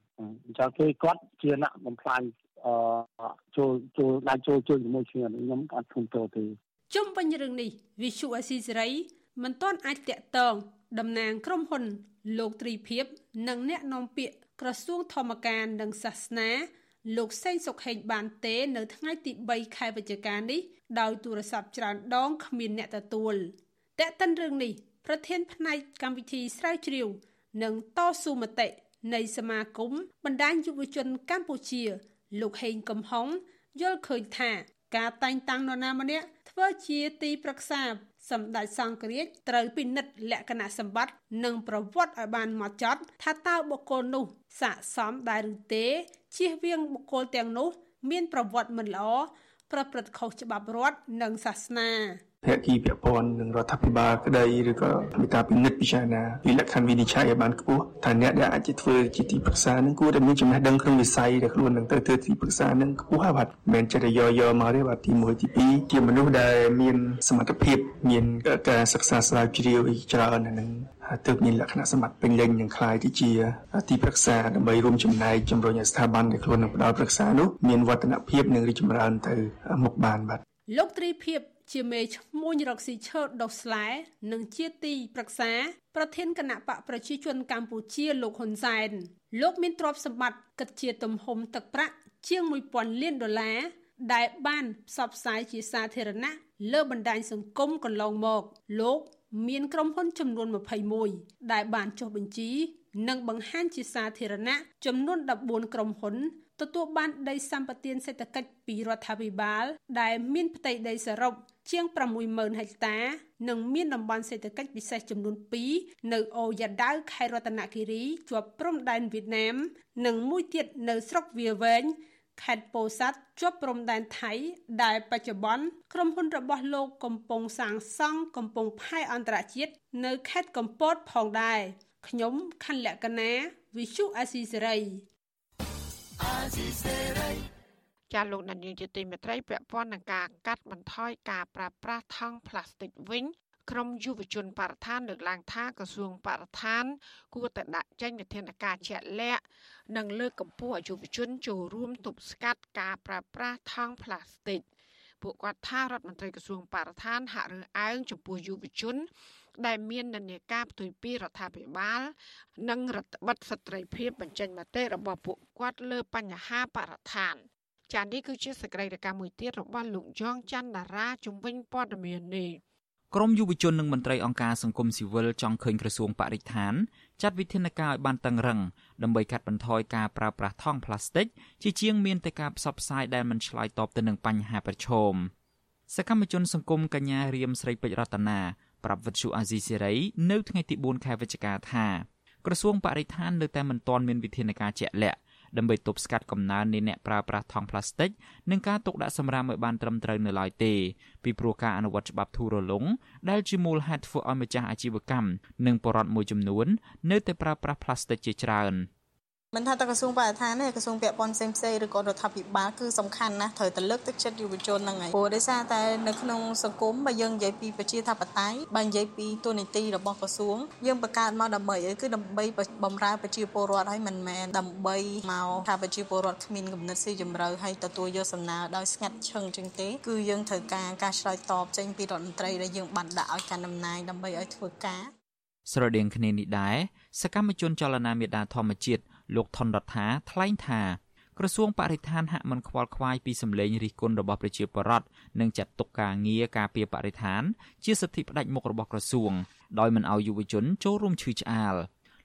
អញ្ចឹងគេគាត់ជាអ្នកបំផ្លាញអឺចូលចូលដាក់ចូលជួយជាមួយគ្នាខ្ញុំអត់គ្រប់ចូលទេជុំវិញរឿងនេះវិសុអស៊ីសេរីមិនទាន់អាចតាក់ទងតំណាងក្រុមហ៊ុន លោកត្រីភិបនិងអ្នកនាំពាក្យក្រសួងធម្មការនិងសាសនាលោកសេងសុខហេងបានទេ នៅថ្ងៃទី3ខែវិច្ឆិកានេះ ដោយទូរស័ព្ទច្រើនដងគ្មានអ្នកទទួលតែកតិនរឿងនេះប្រធានផ្នែកកម្មវិធីស្រាវជ្រាវ និងតស៊ូមតិនៃសមាគមបណ្ដាញយុវជនកម្ពុជា លោកហេងកំហុងយល់ឃើញថា ការតែងតាំងនរណាម្នាក់ធ្វើជាទីប្រឹក្សាសម្ដេចសង្ឃរាជត្រូវពិនិត្យលក្ខណៈសម្បត្តិនិងប្រវត្តិឲ្យបានហ្មត់ចត់ ថាតើបុគ្គលនោះស័ក្តិសមដែរឬទេជៀសវាងបុគ្គលទាំងនោះ មានប្រវត្តិមិនល្អ ប្រព្រឹត្តខុសច្បាប់រដ្ឋនិងសាសនា ភាគីពាក់ព័ន្ធនឹងរដ្ឋាភិបាលក្តីឬក៏មានការពិនិត្យពិចារណាពីលក្ខខណ្ឌវិនិច្ឆ័យឲ្យបានខ្ពស់ថាអ្នកដែលអាចធ្វើជាទីប្រឹក្សានឹងគួរតែមានចំណេះដឹងក្នុងវិស័យដែលខ្លួននឹងទៅធ្វើទីប្រឹក្សានឹងខ្ពស់ហើយបាទមិនមែនចិត្តយកយកមកទេបាទទី1ទី2ជាមនុស្សដែលមានសមត្ថភាពមានការសិក្សាស្រាវជ្រាវច្រើននឹងទើបមានលក្ខណៈសម្បត្តិពេញលេញនឹងคล้ายទៅជាទីប្រឹក្សាដើម្បីរួមចំណែកជំរុញឲ្យស្ថាប័នដែលខ្លួននឹងផ្ដល់ប្រឹក្សានោះមានវឌ្ឍនភាពនិងរីកចម្រើនទៅមុខបានបាទលោកត្រីភិប ជាមេឈ្មោះរកស៊ីឈើដុសស្លែនិងជាទីប្រឹក្សាប្រធានគណៈបកប្រជាជនកម្ពុជាលោកហ៊ុនសែនលោកមានទ្រព្យសម្បត្តិគិតជាទំហំទឹកប្រាក់ជាង1000លានដុល្លារដែលបានផ្សព្វផ្សាយជាសាធារណៈលើបណ្ដាញសង្គមកន្លងមកលោកមានក្រុមហ៊ុនចំនួន21ដែលបានចុះបញ្ជី និងបង្ហាញជាសាធារណៈចំនួន14ក្រុមហ៊ុនទទួលបានដីសម្បត្តិសេដ្ឋកិច្ចពីរដ្ឋាភិបាល ដែលមានផ្ទៃដីសរុប ជាង60000ហិកតា និងមានតំបន់សេដ្ឋកិច្ចពិសេសចំនួន2នៅអូយ៉ាដាវខេត្តរតនគិរីជាប់ព្រំដែនវៀតណាម និងមួយទៀតនៅស្រុកវាវែងខេត្តពោធិ៍សាត់ជាប់ព្រំដែនថៃ ដែលបច្ចុប្បន្នក្រុមហ៊ុនរបស់លោកកំពុងសាងសង់កំពង់ផែអន្តរជាតិនៅខេត្តកំពតផងដែរខ្ញុំខណ្ឌលក្ខណាវិសុអាស៊ីសេរីអាស៊ីសេរី ចាលោកនាយកជាទីមេត្រីពាក់ព័ន្ធនឹងការកាត់បន្ថយការប្រើប្រាស់ថង់ប្លាស្ទិកវិញក្រមយុវជនបរិស្ថានលើកឡើងថាក្រសួងបរិស្ថាន គួរតែដាក់ចេញវិធានការជាក់លាក់និងលើកកម្ពស់ឲ្យយុវជនចូលរួមទប់ស្កាត់ការប្រើប្រាស់ថង់ប្លាស្ទិកពួកគាត់ថារដ្ឋមន្ត្រីក្រសួងបរិស្ថានហាក់រើសអើងចំពោះយុវជន ដែលមាននានាការផ្ទុយពីរដ្ឋាភិបាល និងរដ្ឋបិទស្ត្រីភាពបញ្ចេញមតិរបស់ពួកគាត់លើបញ្ហាបរិស្ថាន ចា៎នេះគឺជាសកម្មភាពមួយទៀតរបស់លោកយ៉ងច័ន្ទតារាជំវិញព័ត៌មាននេះក្រមយុវជននិងមន្ត្រីអង្គការសង្គមស៊ីវិលចង់ឃើញក្រសួងបរិស្ថានចាត់វិធានការឲ្យបានតឹងរឹងដើម្បីកាត់បន្ថយការប្រើប្រាស់ថង់ប្លាស្ទិកជាជាងមានតែការផ្សព្វផ្សាយដែលមិនឆ្លើយតបទៅនឹងបញ្ហាប្រឈមសកម្មជនសង្គមកញ្ញារៀមស្រីពេជ្ររតនាប្រាប់វិទ្យុអាស៊ីសេរីនៅថ្ងៃទី4ខែវិច្ឆិកាថាក្រសួងបរិស្ថាននៅតែមិនទាន់មានវិធានការជាក់លាក់ ដើម្បីទប់ស្កាត់កំណើននៃអ្នកប្រើប្រាស់ថង់ប្លាស្ទិកនិងការទុកដាក់សម្រាមឲ្យបានត្រឹមត្រូវនៅឡើយទេពីព្រោះការអនុវត្តច្បាប់ធូររលុងដែលជាមូលហេតុធ្វើឲ្យម្ចាស់អាជីវកម្មនិងបរិវត្តមួយចំនួននៅតែប្រើប្រាស់ប្លាស្ទិកជាច្រើន។ មិនថាតែក្រសួងបរិស្ថានទេក្រសួងពាក់ព័ន្ធផ្សេងផ្សេងឬក៏រដ្ឋាភិបាលគឺសំខាន់ណាស់ត្រូវតែលើកទឹកចិត្តយុវជនហ្នឹងហើយព្រោះដោយសារតែនៅក្នុងសង្គមបើយើងនិយាយពីប្រជាធិបតេយ្យបើនិយាយពីទូនីតិរបស់ក្រសួងយើងបង្កើតមកដើម្បីអីគឺដើម្បីបំរើប្រជាពលរដ្ឋហើយមិនមែនដើម្បីមកថាប្រជាពលរដ្ឋគ្មានគំនិតស៊ីជម្រៅហើយទទួលយកសំណើដោយស្ងាត់ឈឹងចឹងទេគឺយើងត្រូវការការឆ្លើយតបចេញពីរដ្ឋមន្ត្រីដែលយើងបានដាក់ឲ្យកាន់តំណែងដើម្បីឲ្យធ្វើការស្រដៀងគ្នានេះដែរសកម្មជនចលនាមេដាធម្មជាតិ លោកថនរដ្ឋាថ្លែងថាក្រសួងបរិស្ថានហាក់មិនខ្វល់ខ្វាយពីសម្លេងរិះគន់របស់ប្រជាពលរដ្ឋនិងចាត់ទុកការងារការពារបរិស្ថាន ជាសិទ្ធិផ្ដាច់មុខរបស់ក្រសួងដោយមិនអោយយុវជនចូលរួមឈឺឆ្អាល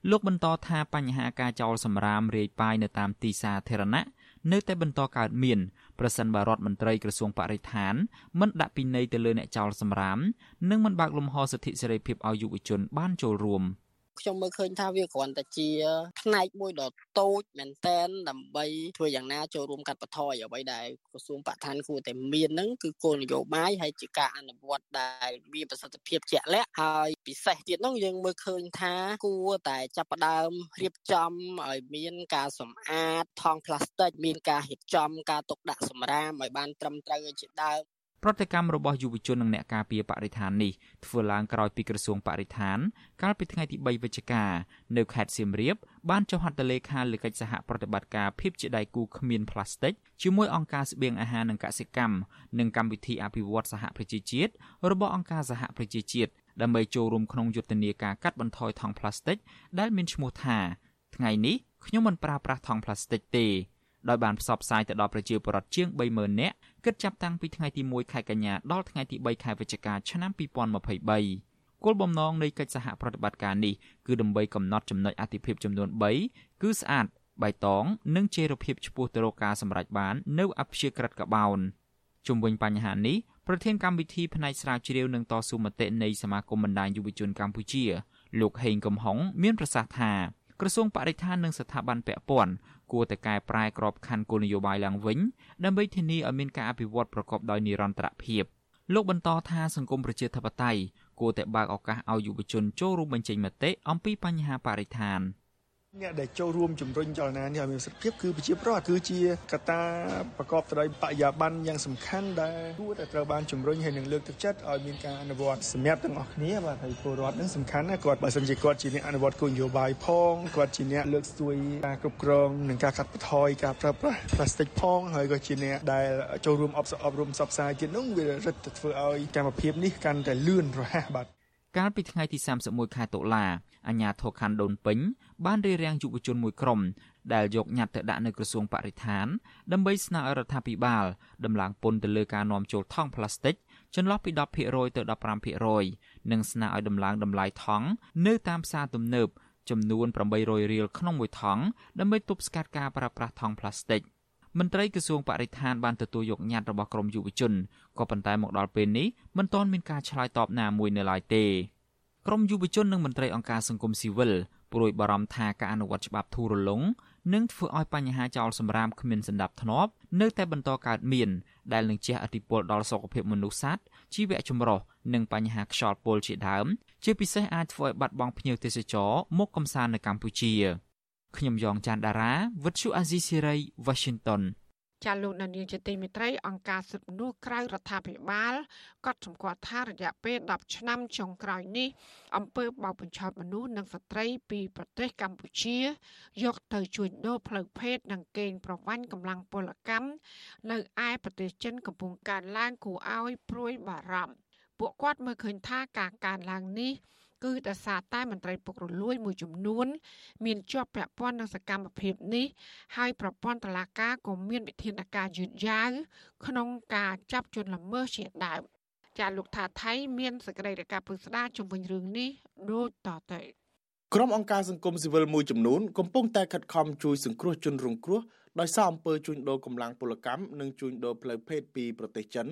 លោកបន្តថាបញ្ហាការចោលសម្រាមរាយប៉ាយនៅតាមទីសាធារណៈនៅតែបន្តកើតមានប្រសិនបើរដ្ឋមន្ត្រីក្រសួងបរិស្ថានមិនដាក់ពិន័យទៅលើអ្នកចោលសម្រាមនិងមិនបើកលំហសិទ្ធិសេរីភាពឲ្យយុវជនបានចូលរួម។ ខ្ញុំមើលឃើញថាវាគ្រាន់តែជាផ្នែកមួយដ៏តូចមែនតែនដើម្បីធ្វើយ៉ាងណាចូលរួមកាត់បន្ថយអ្វីដែលក្រសួងបរិស្ថានគួរតែមានហ្នឹងគឺគោលនយោបាយហើយជាការអនុវត្តដែលមានប្រសិទ្ធភាពជាក់លាក់ហើយពិសេសទៀតហ្នឹងយើងមើលឃើញថាគួរតែចាប់ផ្ដើមរៀបចំឲ្យមានការសម្អាតថង់ផ្លាស្ទិកមានការរៀបចំការទុកដាក់សម្រាមឲ្យបានត្រឹមត្រូវជាដើម ប្រតិកម្មរបស់យុវជននិងអ្នកការពារបរិស្ថាននេះធ្វើឡើងក្រោយពីក្រសួងបរិស្ថាន កាលពីថ្ងៃទី3វិច្ឆិកានៅខេត្តសៀមរាបបានចុះហត្ថលេខាលើកិច្ចសហប្រតិបត្តិការភាពជាដៃគូគ្មានផ្លាស្ទិកជាមួយអង្គការស្បៀងអាហារនិងកសិកម្មនិងកម្មវិធីអភិវឌ្ឍសហប្រជាជាតិរបស់អង្គការសហប្រជាជាតិដើម្បីចូលរួមក្នុងយុទ្ធនាការកាត់បន្ថយថង់ផ្លាស្ទិកដែលមានឈ្មោះថាថ្ងៃនេះខ្ញុំមិនប្រើប្រាស់ថង់ផ្លាស្ទិកទេ ដោយបានផ្សព្វផ្សាយទៅដល់ប្រជាពលរដ្ឋជាង30000នាក់គិតចាប់តាំងពីថ្ងៃទី1ខែកញ្ញាដល់ថ្ងៃទី3ខែវិច្ឆិកាឆ្នាំ2023គោលបំណងនៃកិច្ចសហប្រតិបត្តិការនេះគឺដើម្បីកំណត់ចំណុចអាទិភាពចំនួន3គឺស្អាតបៃតងនិងចីរភាពឆ្ពោះទៅរកការសម្រេចបាននៅអព្យាក្រឹតកបោនជុំវិញបញ្ហានេះប្រធានកម្មវិធីផ្នែកស្រាវជ្រាវនិងតស៊ូមតិនៃសមាគមបណ្ដាញយុវជនកម្ពុជាលោកហេងកំហុងមានប្រសាសន៍ថាក្រសួងបរិស្ថាននិងស្ថាប័នពាក់ព័ន្ធ គួរតែកែប្រែក្របខ័ណ្ឌគោលនយោបាយឡើងវិញដើម្បីធានាឲ្យមានការអភិវឌ្ឍប្រកបដោយនិរន្តរភាពលោកបន្តថាសង្គមប្រជាធិបតេយ្យគួរតែបើកឱកាសឲ្យយុវជនចូលរួមបញ្ចេញមតិអំពីបញ្ហាបរិស្ថាន។ អ្នកដែលចូលរួមជំរុញចលនានេះឲ្យមានប្រសិទ្ធភាពគឺប្រជាប្រដ្ឋគឺជាកត្តាប្រកបទៅដោយបរិយាបន្នយ៉ាងសំខាន់ដែលគួរតែត្រូវបានជំរុញហើយនឹងលើកទឹកចិត្តឲ្យមានការអនុវត្តសម្រាប់ទាំងអស់គ្នាបាទហើយពលរដ្ឋនឹងសំខាន់ណាគាត់បើសិនជាគាត់ជាអ្នកអនុវត្តគោលនយោបាយផងគាត់ជាអ្នកលើកស្ទួយការគ្រប់គ្រងនិងការកាត់បន្ថយការប្រើប្រាស់ផ្លាស្ទិកផងហើយក៏ជាអ្នកដែលចូលរួមអប់រំផ្សព្វផ្សាយទៀតនោះវារឹតតែធ្វើឲ្យកម្មភាពនេះកាន់តែលឿនរហ័សបាទ កាលពីថ្ងៃទី31ខែតុលាអាជ្ញាធរខណ្ឌដូនពេញបានរារាំងយុវជនមួយក្រុមដែលយកញត្តិទៅដាក់នៅក្រសួងបរិស្ថានដើម្បីស្នើឲ្យរដ្ឋាភិបាលដំឡើងពន្ធទៅលើការនាំចូលថង់ប្លាស្ទិកចន្លោះពី10%ទៅ15%និងស្នើឲ្យដំឡើងតម្លៃថង់នៅតាមផ្សារទំនើបចំនួន800រៀលក្នុងមួយថង់ដើម្បីទប់ស្កាត់ការប្រើប្រាស់ថង់ប្លាស្ទិក មន្ត្រីក្រសួងបរិស្ថានបានទទួលយកញត្តិរបស់ក្រមយុវជនក៏ប៉ុន្តែមកដល់ពេលនេះមិនទាន់មានការឆ្លើយតបណាមួយនៅឡើយទេក្រមយុវជននិងមន្ត្រីអង្គការសង្គមស៊ីវិលព្រួយបារម្ភថាការអនុវត្តច្បាប់ធូររលុងនឹងធ្វើឲ្យបញ្ហាចោលសម្រាមគ្មានសណ្ដាប់ធ្នាប់នៅតែបន្តកើតមានដែលនឹងជះឥទ្ធិពលដល់សុខភាពមនុស្សសត្វជីវៈចម្រុះនិងបញ្ហាខ្យល់ពុលជាដើម ជាពិសេសអាចធ្វើឲ្យបាត់បង់ភ្ញៀវទេសចរមកកំសាន្តនៅកម្ពុជា ខ្ញុំយ៉ងច័ន្ទដារាវិទ្យុអាស៊ីសេរី Washington ចាលោកនានីជាទីមេត្រីអង្គការសិទ្ធិមនុស្សក្រៅរដ្ឋាភិបាលក៏សម្គាល់ថារយៈពេល10ឆ្នាំចុងក្រោយនេះអង្គើបោកបញ្ឆោតមនុស្សនិងស្ត្រីពីប្រទេសកម្ពុជា យកទៅជួញដូរផ្លូវភេទនិងកេងប្រវ័ញ្ចកម្លាំងពលកម្មនៅឯប្រទេសចិនកំពុងកើនឡើងគួរឲ្យព្រួយបារម្ភពួកគាត់មើលឃើញថាការកើនឡើងនេះ គឺដោយសារតែមន្ត្រីពុករលួយមួយចំនួន មានជាប់ពាក់ព័ន្ធនឹងសកម្មភាពនេះហើយប្រព័ន្ធតុលាការក៏មានវិធានការយឺតយ៉ាវក្នុងការចាប់ជនល្មើសជាដើមចាលោកថាថៃមានសេចក្តីរាយការណ៍ពឹស្ដាជំវិញរឿងនេះដូចតទៅក្រុមអង្គការសង្គមស៊ីវិលមួយចំនួនកំពុងតែខិតខំជួយសង្គ្រោះជនរងគ្រោះដោយសារអំពើជួញដូរកម្លាំងពលកម្មនិងជួញដូរផ្លូវភេទពីប្រទេសចិន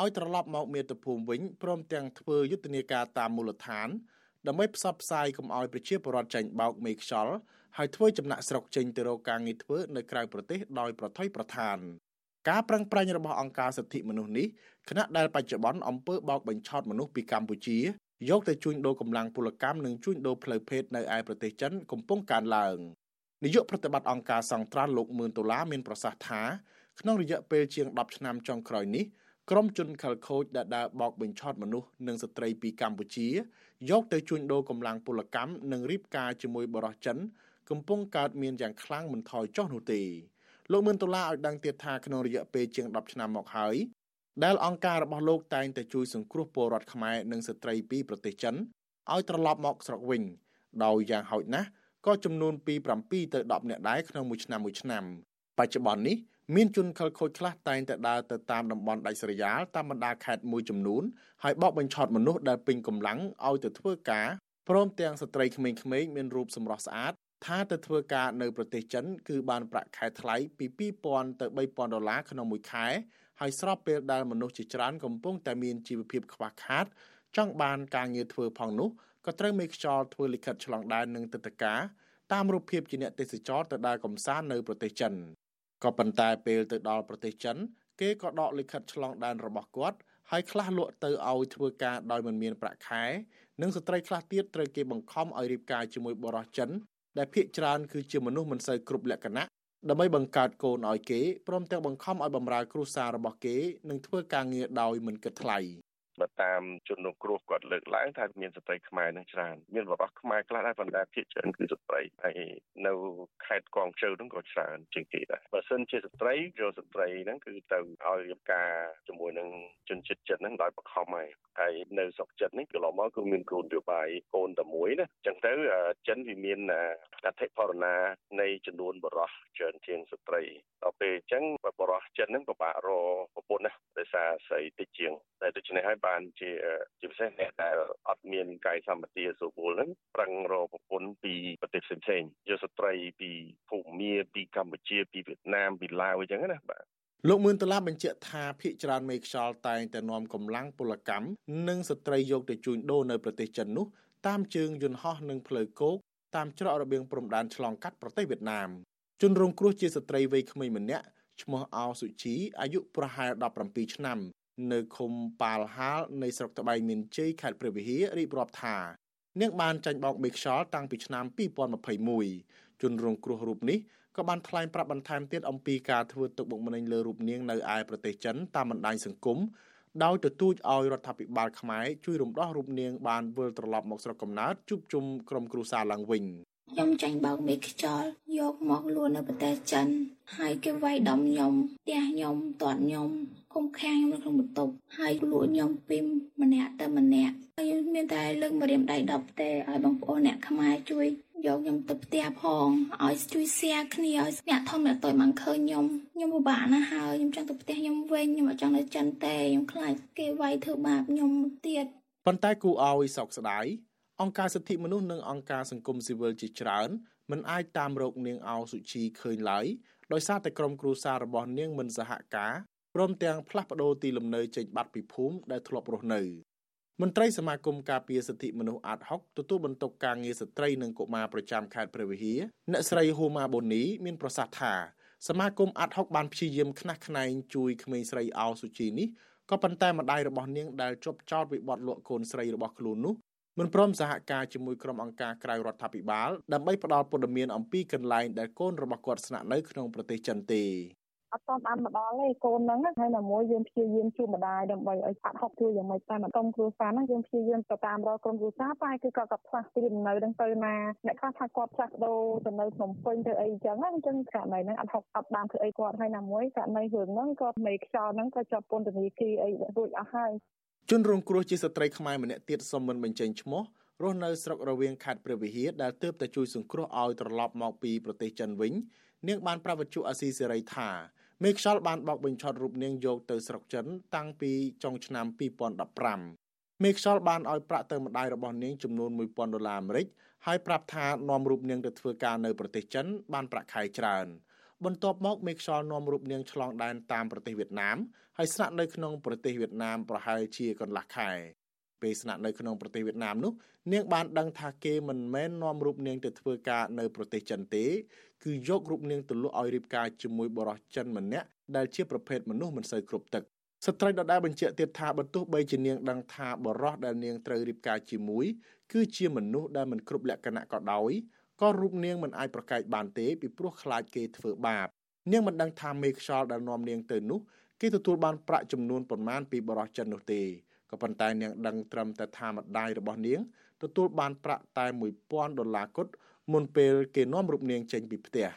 ឲ្យត្រឡប់មកមាតុភូមិវិញព្រមទាំងធ្វើយុទ្ធនាការតាមមូលដ្ឋាន ដើម្បីផ្សព្វផ្សាយកុំឲ្យប្រជាពលរដ្ឋចាញ់បោកមេខ្យល់ហើយធ្វើចំណាក់ស្រុកចេញទៅរកការងារធ្វើនៅក្រៅប្រទេសដោយប្រថុយប្រថានការប្រឹងប្រែងរបស់អង្គការសិទ្ធិមនុស្សនេះខណៈដែលបច្ចុប្បន្នអំពើបោកបញ្ឆោតមនុស្សពីកម្ពុជាយកទៅជួញដូរកម្លាំងពលកម្មនិងជួញដូរផ្លូវភេទនៅឯប្រទេសចិនកំពុងកើនឡើងនាយកប្រតិបត្តិអង្គការសង្ត្រាល់លោកមឿនដុល្លារមានប្រសាសន៍ថាក្នុងរយៈពេលជាង10ឆ្នាំចុងក្រោយនេះ ក្រុមជនខិលខូចដែលដើរបោកបញ្ឆោតមនុស្សនិងស្ត្រីពីកម្ពុជា យកទៅជួញដូរកម្លាំងពលកម្មនិងរៀបការជាមួយបរិសុទ្ធចិន កំពុងកើតមានយ៉ាងខ្លាំងមិនថយចុះនោះទេលោកមឿនដុល្លារឲ្យដឹងទៀតថាក្នុងរយៈពេលជាង10ឆ្នាំមកហើយដែលអង្គការរបស់លោកតែងតែជួយសង្គ្រោះពលរដ្ឋខ្មែរនិងស្ត្រីពីប្រទេសចិនឲ្យត្រឡប់មកស្រុកវិញ ដោយយ៉ាងហោចណាស់ក៏ចំនួនពី7ទៅ10នាក់ដែរក្នុងមួយឆ្នាំមួយឆ្នាំ បច្ចុប្បន្ននេះ មានជនខិលខូចខ្លះតែងតែដើរទៅតាមតំបន់ដាច់ស្រយាលតាមបណ្ដាខេត្តមួយចំនួនហើយបោកបញ្ឆោតមនុស្សដែលពេញកម្លាំងឲ្យទៅធ្វើការព្រមទាំងស្ត្រីក្មេងៗមានរូបសម្រស់ស្អាតថាទៅធ្វើការនៅប្រទេសចិនគឺបានប្រាក់ខែថ្លៃពី2000ទៅ3000ដុល្លារក្នុងមួយខែហើយស្របពេលដែលមនុស្សជាច្រើនកំពុងតែមានជីវភាពខ្វះខាត ចង់បានការងារធ្វើផងនោះក៏ត្រូវមេខ្យល់ធ្វើលិខិតឆ្លងដែននិងទឹកតការតាមរូបភាពជាអ្នកទេសចរទៅដើរកំសាន្តនៅប្រទេសចិន ក៏ប៉ុន្តែពេលទៅដល់ប្រទេសចិន គេក៏ដកលិខិតឆ្លងដែនរបស់គាត់ហើយខ្លះលក់ទៅឲ្យធ្វើការដោយមិនមានប្រាក់ខែនិងស្ត្រីខ្លះទៀតត្រូវគេបង្ខំឲ្យរៀបការជាមួយបរិសុទ្ធចិន ដែលភ ieck ច្រើនគឺជាមនុស្សមិនសូវគ្រប់លក្ខណៈដើម្បីបង្កើតកូនឲ្យគេព្រមទាំងបង្ខំឲ្យបម្រើគ្រួសាររបស់គេនិងធ្វើការងារដោយមិនគិតថ្លៃ បើតាមជនរងគ្រោះគាត់លើកឡើងថាមានស្ត្រីខ្មែរនឹងច្រើនមានបរិសុទ្ធខ្មែរខ្លះដែរប៉ុន្តែភាគច្រើនគឺស្ត្រីហើយនៅខេត្តកងជើហ្នឹងក៏ច្រើនជាងគេដែរបើសិនជាស្ត្រីយកស្ត្រីហ្នឹងគឺទៅឲ្យរៀបការជាមួយនឹងជនជាតិចិនហ្នឹងដោយបង្ខំហើយហើយនៅស្រុកចិននេះកន្លងមកគឺមានគោលនយោបាយកូនតែមួយណាអញ្ចឹងទៅចិនវាមានអធិបរណានៃចំនួនបរិសុទ្ធច្រើនជាងស្ត្រីដល់ពេលអញ្ចឹងបរិសុទ្ធចិនហ្នឹងពិបាករកប្រពន្ធណាដោយសារស្រីតិចជាងតែដូច្នេះហើយបានជាជាពិសេសអ្នកដែលអត់មានកាយសម្បទាសុពលហ្នឹងប្រឹងរកប្រពន្ធពីប្រទេសផ្សេងៗយកស្ត្រីពីភូមាពីកម្ពុជាពីវៀតណាមពីឡាវអញ្ចឹងណាបាទលោកមឿនដុល្លារបញ្ជាក់ថាភ ieck ច្រើនមេខ្យល់តែងតែនាំកម្លាំងពលកម្មនិងស្ត្រីយកទៅជួញដូរនៅប្រទេសចិននោះតាមជើងយន្តហោះនិងផ្លូវគោកតាមច្រករបៀងព្រំដែនឆ្លងកាត់ប្រទេសវៀតណាមជនរងគ្រោះជាស្ត្រីវ័យក្មេងម្នាក់ឈ្មោះអោសុជីអាយុប្រហែល17ឆ្នាំ នៅឃុំប៉ាលហាលនៃស្រុកត្បែងមានជ័យខេត្តព្រះវិហាររៀបរាប់ថានាងបានចាញ់បោកមេខ្យល់តាំងពីឆ្នាំ2021ជនរងគ្រោះរូបនេះក៏បានថ្លែងប្រាប់បន្ថែមទៀតអំពីការធ្វើទុកបុកម្នេញលើរូបនាងនៅឯប្រទេសចិនតាមបណ្ដាញសង្គមដោយទទូចឲ្យរដ្ឋាភិបាលខ្មែរជួយរំដោះរូបនាងបានវិលត្រឡប់មកស្រុកកំណើតជួបជុំក្រុមគ្រួសារឡើងវិញ ខ្ញុំចាញ់បោកមេខ្យល់យកមកលួននៅប្រទេសចិនហើយគេវាយដំខ្ញុំផ្ទះខ្ញុំតាត់ខ្ញុំគុំខាំងខ្ញុំនៅក្នុងបន្ទប់ហើយលួចខ្ញុំពីម្នាក់ទៅម្នាក់ហើយមានតែលើកមករៀមដៃ10ទេឲ្យបងប្អូនអ្នកខ្មែរជួយយកខ្ញុំទៅផ្ទះផងឲ្យជួយ share គ្នាឲ្យអ្នកធំអ្នកតូចបានឃើញខ្ញុំខ្ញុំពិបាកណាស់ហើយខ្ញុំចង់ទៅផ្ទះខ្ញុំវិញខ្ញុំអត់ចង់នៅចិនទេខ្ញុំខ្លាចគេវាយធ្វើបាបខ្ញុំទៀតប៉ុន្តែគូឲ្យសោកស្ដាយ អង្គការសិទ្ធិមនុស្សនិងអង្គការសង្គមស៊ីវិលជាច្រើនមិនអាចតាមរកនាងអោសុជីឃើញឡើយដោយសារតែក្រុមគ្រួសាររបស់នាងមិនសហការព្រមទាំងផ្លាស់ប្ដូរទីលំនៅចេញបាត់ពីភូមិដែលធ្លាប់រស់នៅមន្ត្រីសមាគមការពារសិទ្ធិមនុស្សអាត6ទទួលបន្ទុកការងារស្ត្រីនិងកុមារប្រចាំខេត្តព្រះវិហារអ្នកស្រីហូម៉ាបូនីមានប្រសាសន៍ថាសមាគមអាត6បានព្យាយាមខ្នះខ្នែងជួយក្មេងស្រីអោសុជីនេះក៏ប៉ុន្តែម្ដាយរបស់នាងដែលជាប់ចោតវិបត្តិលក់កូនស្រីរបស់ខ្លួននោះ មិនព្រមសហការជាមួយក្រុមអង្គការក្រៅរដ្ឋាភិបាលដើម្បីផ្ដល់ព័ត៌មានអំពីកន្លែងដែលកូនរបស់គាត់ស្នាក់នៅក្នុងប្រទេសចិនទេអត់តាមបានមកដល់ទេកូនហ្នឹងហើយណាមួយយើងព្យាយាមជួបម្ដាយដើម្បីឲ្យអត់ហុកជួយយ៉ាងម៉េចតែមកក្រុមគ្រួសារហ្នឹងយើងព្យាយាមទៅតាមរកក្រុមគ្រួសារតែគឺគាត់ក៏ផ្លាស់ទីនៅហ្នឹងទៅណាអ្នកខ្លះថាគាត់ផ្លាស់ដូរទៅនៅភ្នំពេញទៅអីចឹងណាអញ្ចឹងករណីហ្នឹងអត់ហុកអត់បានធ្វើអីគាត់ហើយណាមួយករណីរឿងហ្នឹងគាត់មេខ្យល់ហ្នឹងក៏ជាប់ពន្ធនាគារអីរួចអស់ហើយ ជនរងគ្រោះជាស្ត្រីខ្មែរម្នាក់ទៀតសុំមិនបញ្ចេញឈ្មោះរស់នៅស្រុករវៀងខេត្តព្រះវិហារដែលទើបតែជួយសង្គ្រោះឲ្យត្រឡប់មកពីប្រទេសចិនវិញនាងបានប្រាប់វិទ្យុអាស៊ីសេរីថាមេខ្យល់បានបោកបញ្ឆោតរូបនាងយកទៅស្រុកចិនតាំងពីចុងឆ្នាំ2015មេខ្យល់បានឲ្យប្រាក់ទៅម្ដាយរបស់នាងចំនួន1000ដុល្លារអាមេរិកហើយប្រាប់ថានាំរូបនាងទៅធ្វើការនៅប្រទេសចិនបានប្រាក់ខែច្រើន បន្ទាប់មកមេខ្យល់នាំរូបនាងឆ្លងដែនតាមប្រទេសវៀតណាមហើយស្នាក់នៅក្នុងប្រទេសវៀតណាមប្រហែលជាកន្លះខែពេលស្នាក់នៅក្នុងប្រទេសវៀតណាមនោះនាងបានដឹងថាគេមិនមែននាំរូបនាងទៅធ្វើការនៅប្រទេសចិនទេគឺយករូបនាងទៅលក់ឲ្យរៀបការជាមួយបរិសុទ្ធចិនម្នាក់ដែលជាប្រភេទមនុស្សមិនសូវគ្រប់ទឹកស្ត្រីដដែលបញ្ជាក់ទៀតថាបើទោះបីជានាងដឹងថាបរិសុទ្ធដែលនាងត្រូវរៀបការជាមួយគឺជាមនុស្សដែលមិនគ្រប់លក្ខណៈក៏ដោយ ក៏រូបនាងមិនអាចប្រកែកបានទេពីព្រោះខ្លាចគេធ្វើបាបនាងមិនដឹងថាមេខ្យល់ដែលនាំនាងទៅនោះគេទទួលបានប្រាក់ចំនួនប៉ុន្មានពីបរិសុទ្ធចិននោះទេក៏ប៉ុន្តែនាងដឹងត្រឹមតែថាម្ដាយរបស់នាងទទួលបានប្រាក់តែ1000ដុល្លារគត់មុនពេលគេនាំរូបនាងចេញពីផ្ទះ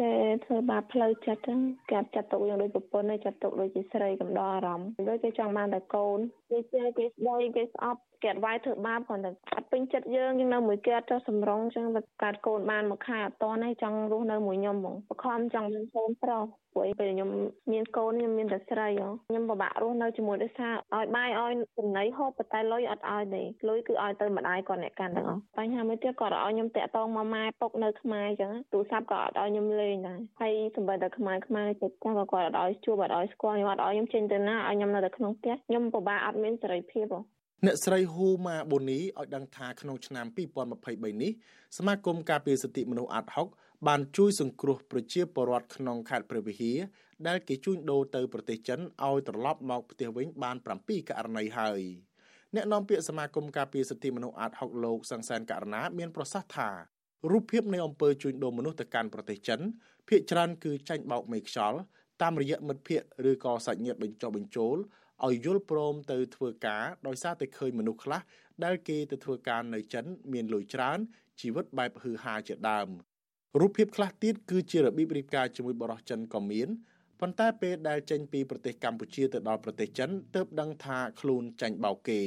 គេធ្វើបាបផ្លូវចិត្តហ្នឹងគេអត់ចាត់ទុកយ៉ាងដូចប្រពន្ធទេចាត់ទុកដូចជាស្រីកំដរអារម្មណ៍ដូចគេចង់បានតែកូនគេជឿគេស្ដីគេស្អប់គេអត់វាយធ្វើបាបគ្រាន់តែអត់ពេញចិត្តយើងយើងនៅមួយគេអត់ចោះសម្រងចឹងតែកើតកូនបានមួយខែអត់តនេះចង់រស់នៅមួយខ្ញុំហ្មងបខំចង់មានកូនប្រុសព្រោះពេលខ្ញុំមានកូនខ្ញុំមានតែស្រីខ្ញុំពិបាករស់នៅជាមួយដោយសារឲ្យបាយឲ្យចំណីហូបតែលុយអត់ឲ្យទេលុយគឺឲ្យទៅម្ដាយគាត់អ្នកកាន់ទាំងអស់បញ្ហាមួយទៀតគាត់ឲ្យខ្ញុំតាក់តងមកម៉ែពុកនៅខ្មែរអញ្ចឹងទូរស័ព្ទក៏អត់ឲ្យខ្ញុំលេងដែរហើយសម្បីតែខ្មែរខ្មែរចិត្តចាស់ក៏គាត់អត់ឲ្យជួបអត់ឲ្យស្គាល់ខ្ញុំអត់ឲ្យខ្ញុំចេញទៅណាឲ្យខ្ញុំនៅតែក្នុងផ្ទះខ្ញុំពិបាកអត់មានសេរីភាពហ៎អ្នកស្រីហ៊ូម៉ាបូនីឲ្យដឹងថាក្នុងឆ្នាំ2023នេះសមាគមការពារសិទ្ធិមនុស្សអាត់ហុក បានជួយសង្គ្រោះប្រជាពលរដ្ឋក្នុងខេត្តព្រះវិហារដែលគេជួញដូរទៅប្រទេសចិនឲ្យត្រឡប់មកផ្ទះវិញបាន7ករណីហើយអ្នកនាំពាក្យសមាគមការពារសិទ្ធិមនុស្សអាត់ហុកលោកសង្សានករណាមានប្រសាសន៍ថារូបភាពនៃអំពើជួញដូរមនុស្សទៅកាន់ប្រទេសចិនភ្នាក់ច្រើនគឺចាញ់បោកមេខ្យល់តាមរយៈមិត្តភ័ក្តិឬក៏សាច់ញាតិបញ្ចុះបញ្ចូលឲ្យយល់ព្រមទៅធ្វើការដោយសារតែឃើញមនុស្សខ្លះដែលគេទៅធ្វើការនៅចិន មានលុយច្រើនជីវិតបែបហឺហាជាដើម រូបភាពខ្លះទៀតគឺជារបៀបរៀបការជាមួយបរិសុទ្ធចិនក៏មានប៉ុន្តែពេលដែលចេញពីប្រទេសកម្ពុជាទៅដល់ប្រទេសចិនទើបដឹងថាខ្លួនចាញ់បោកគេ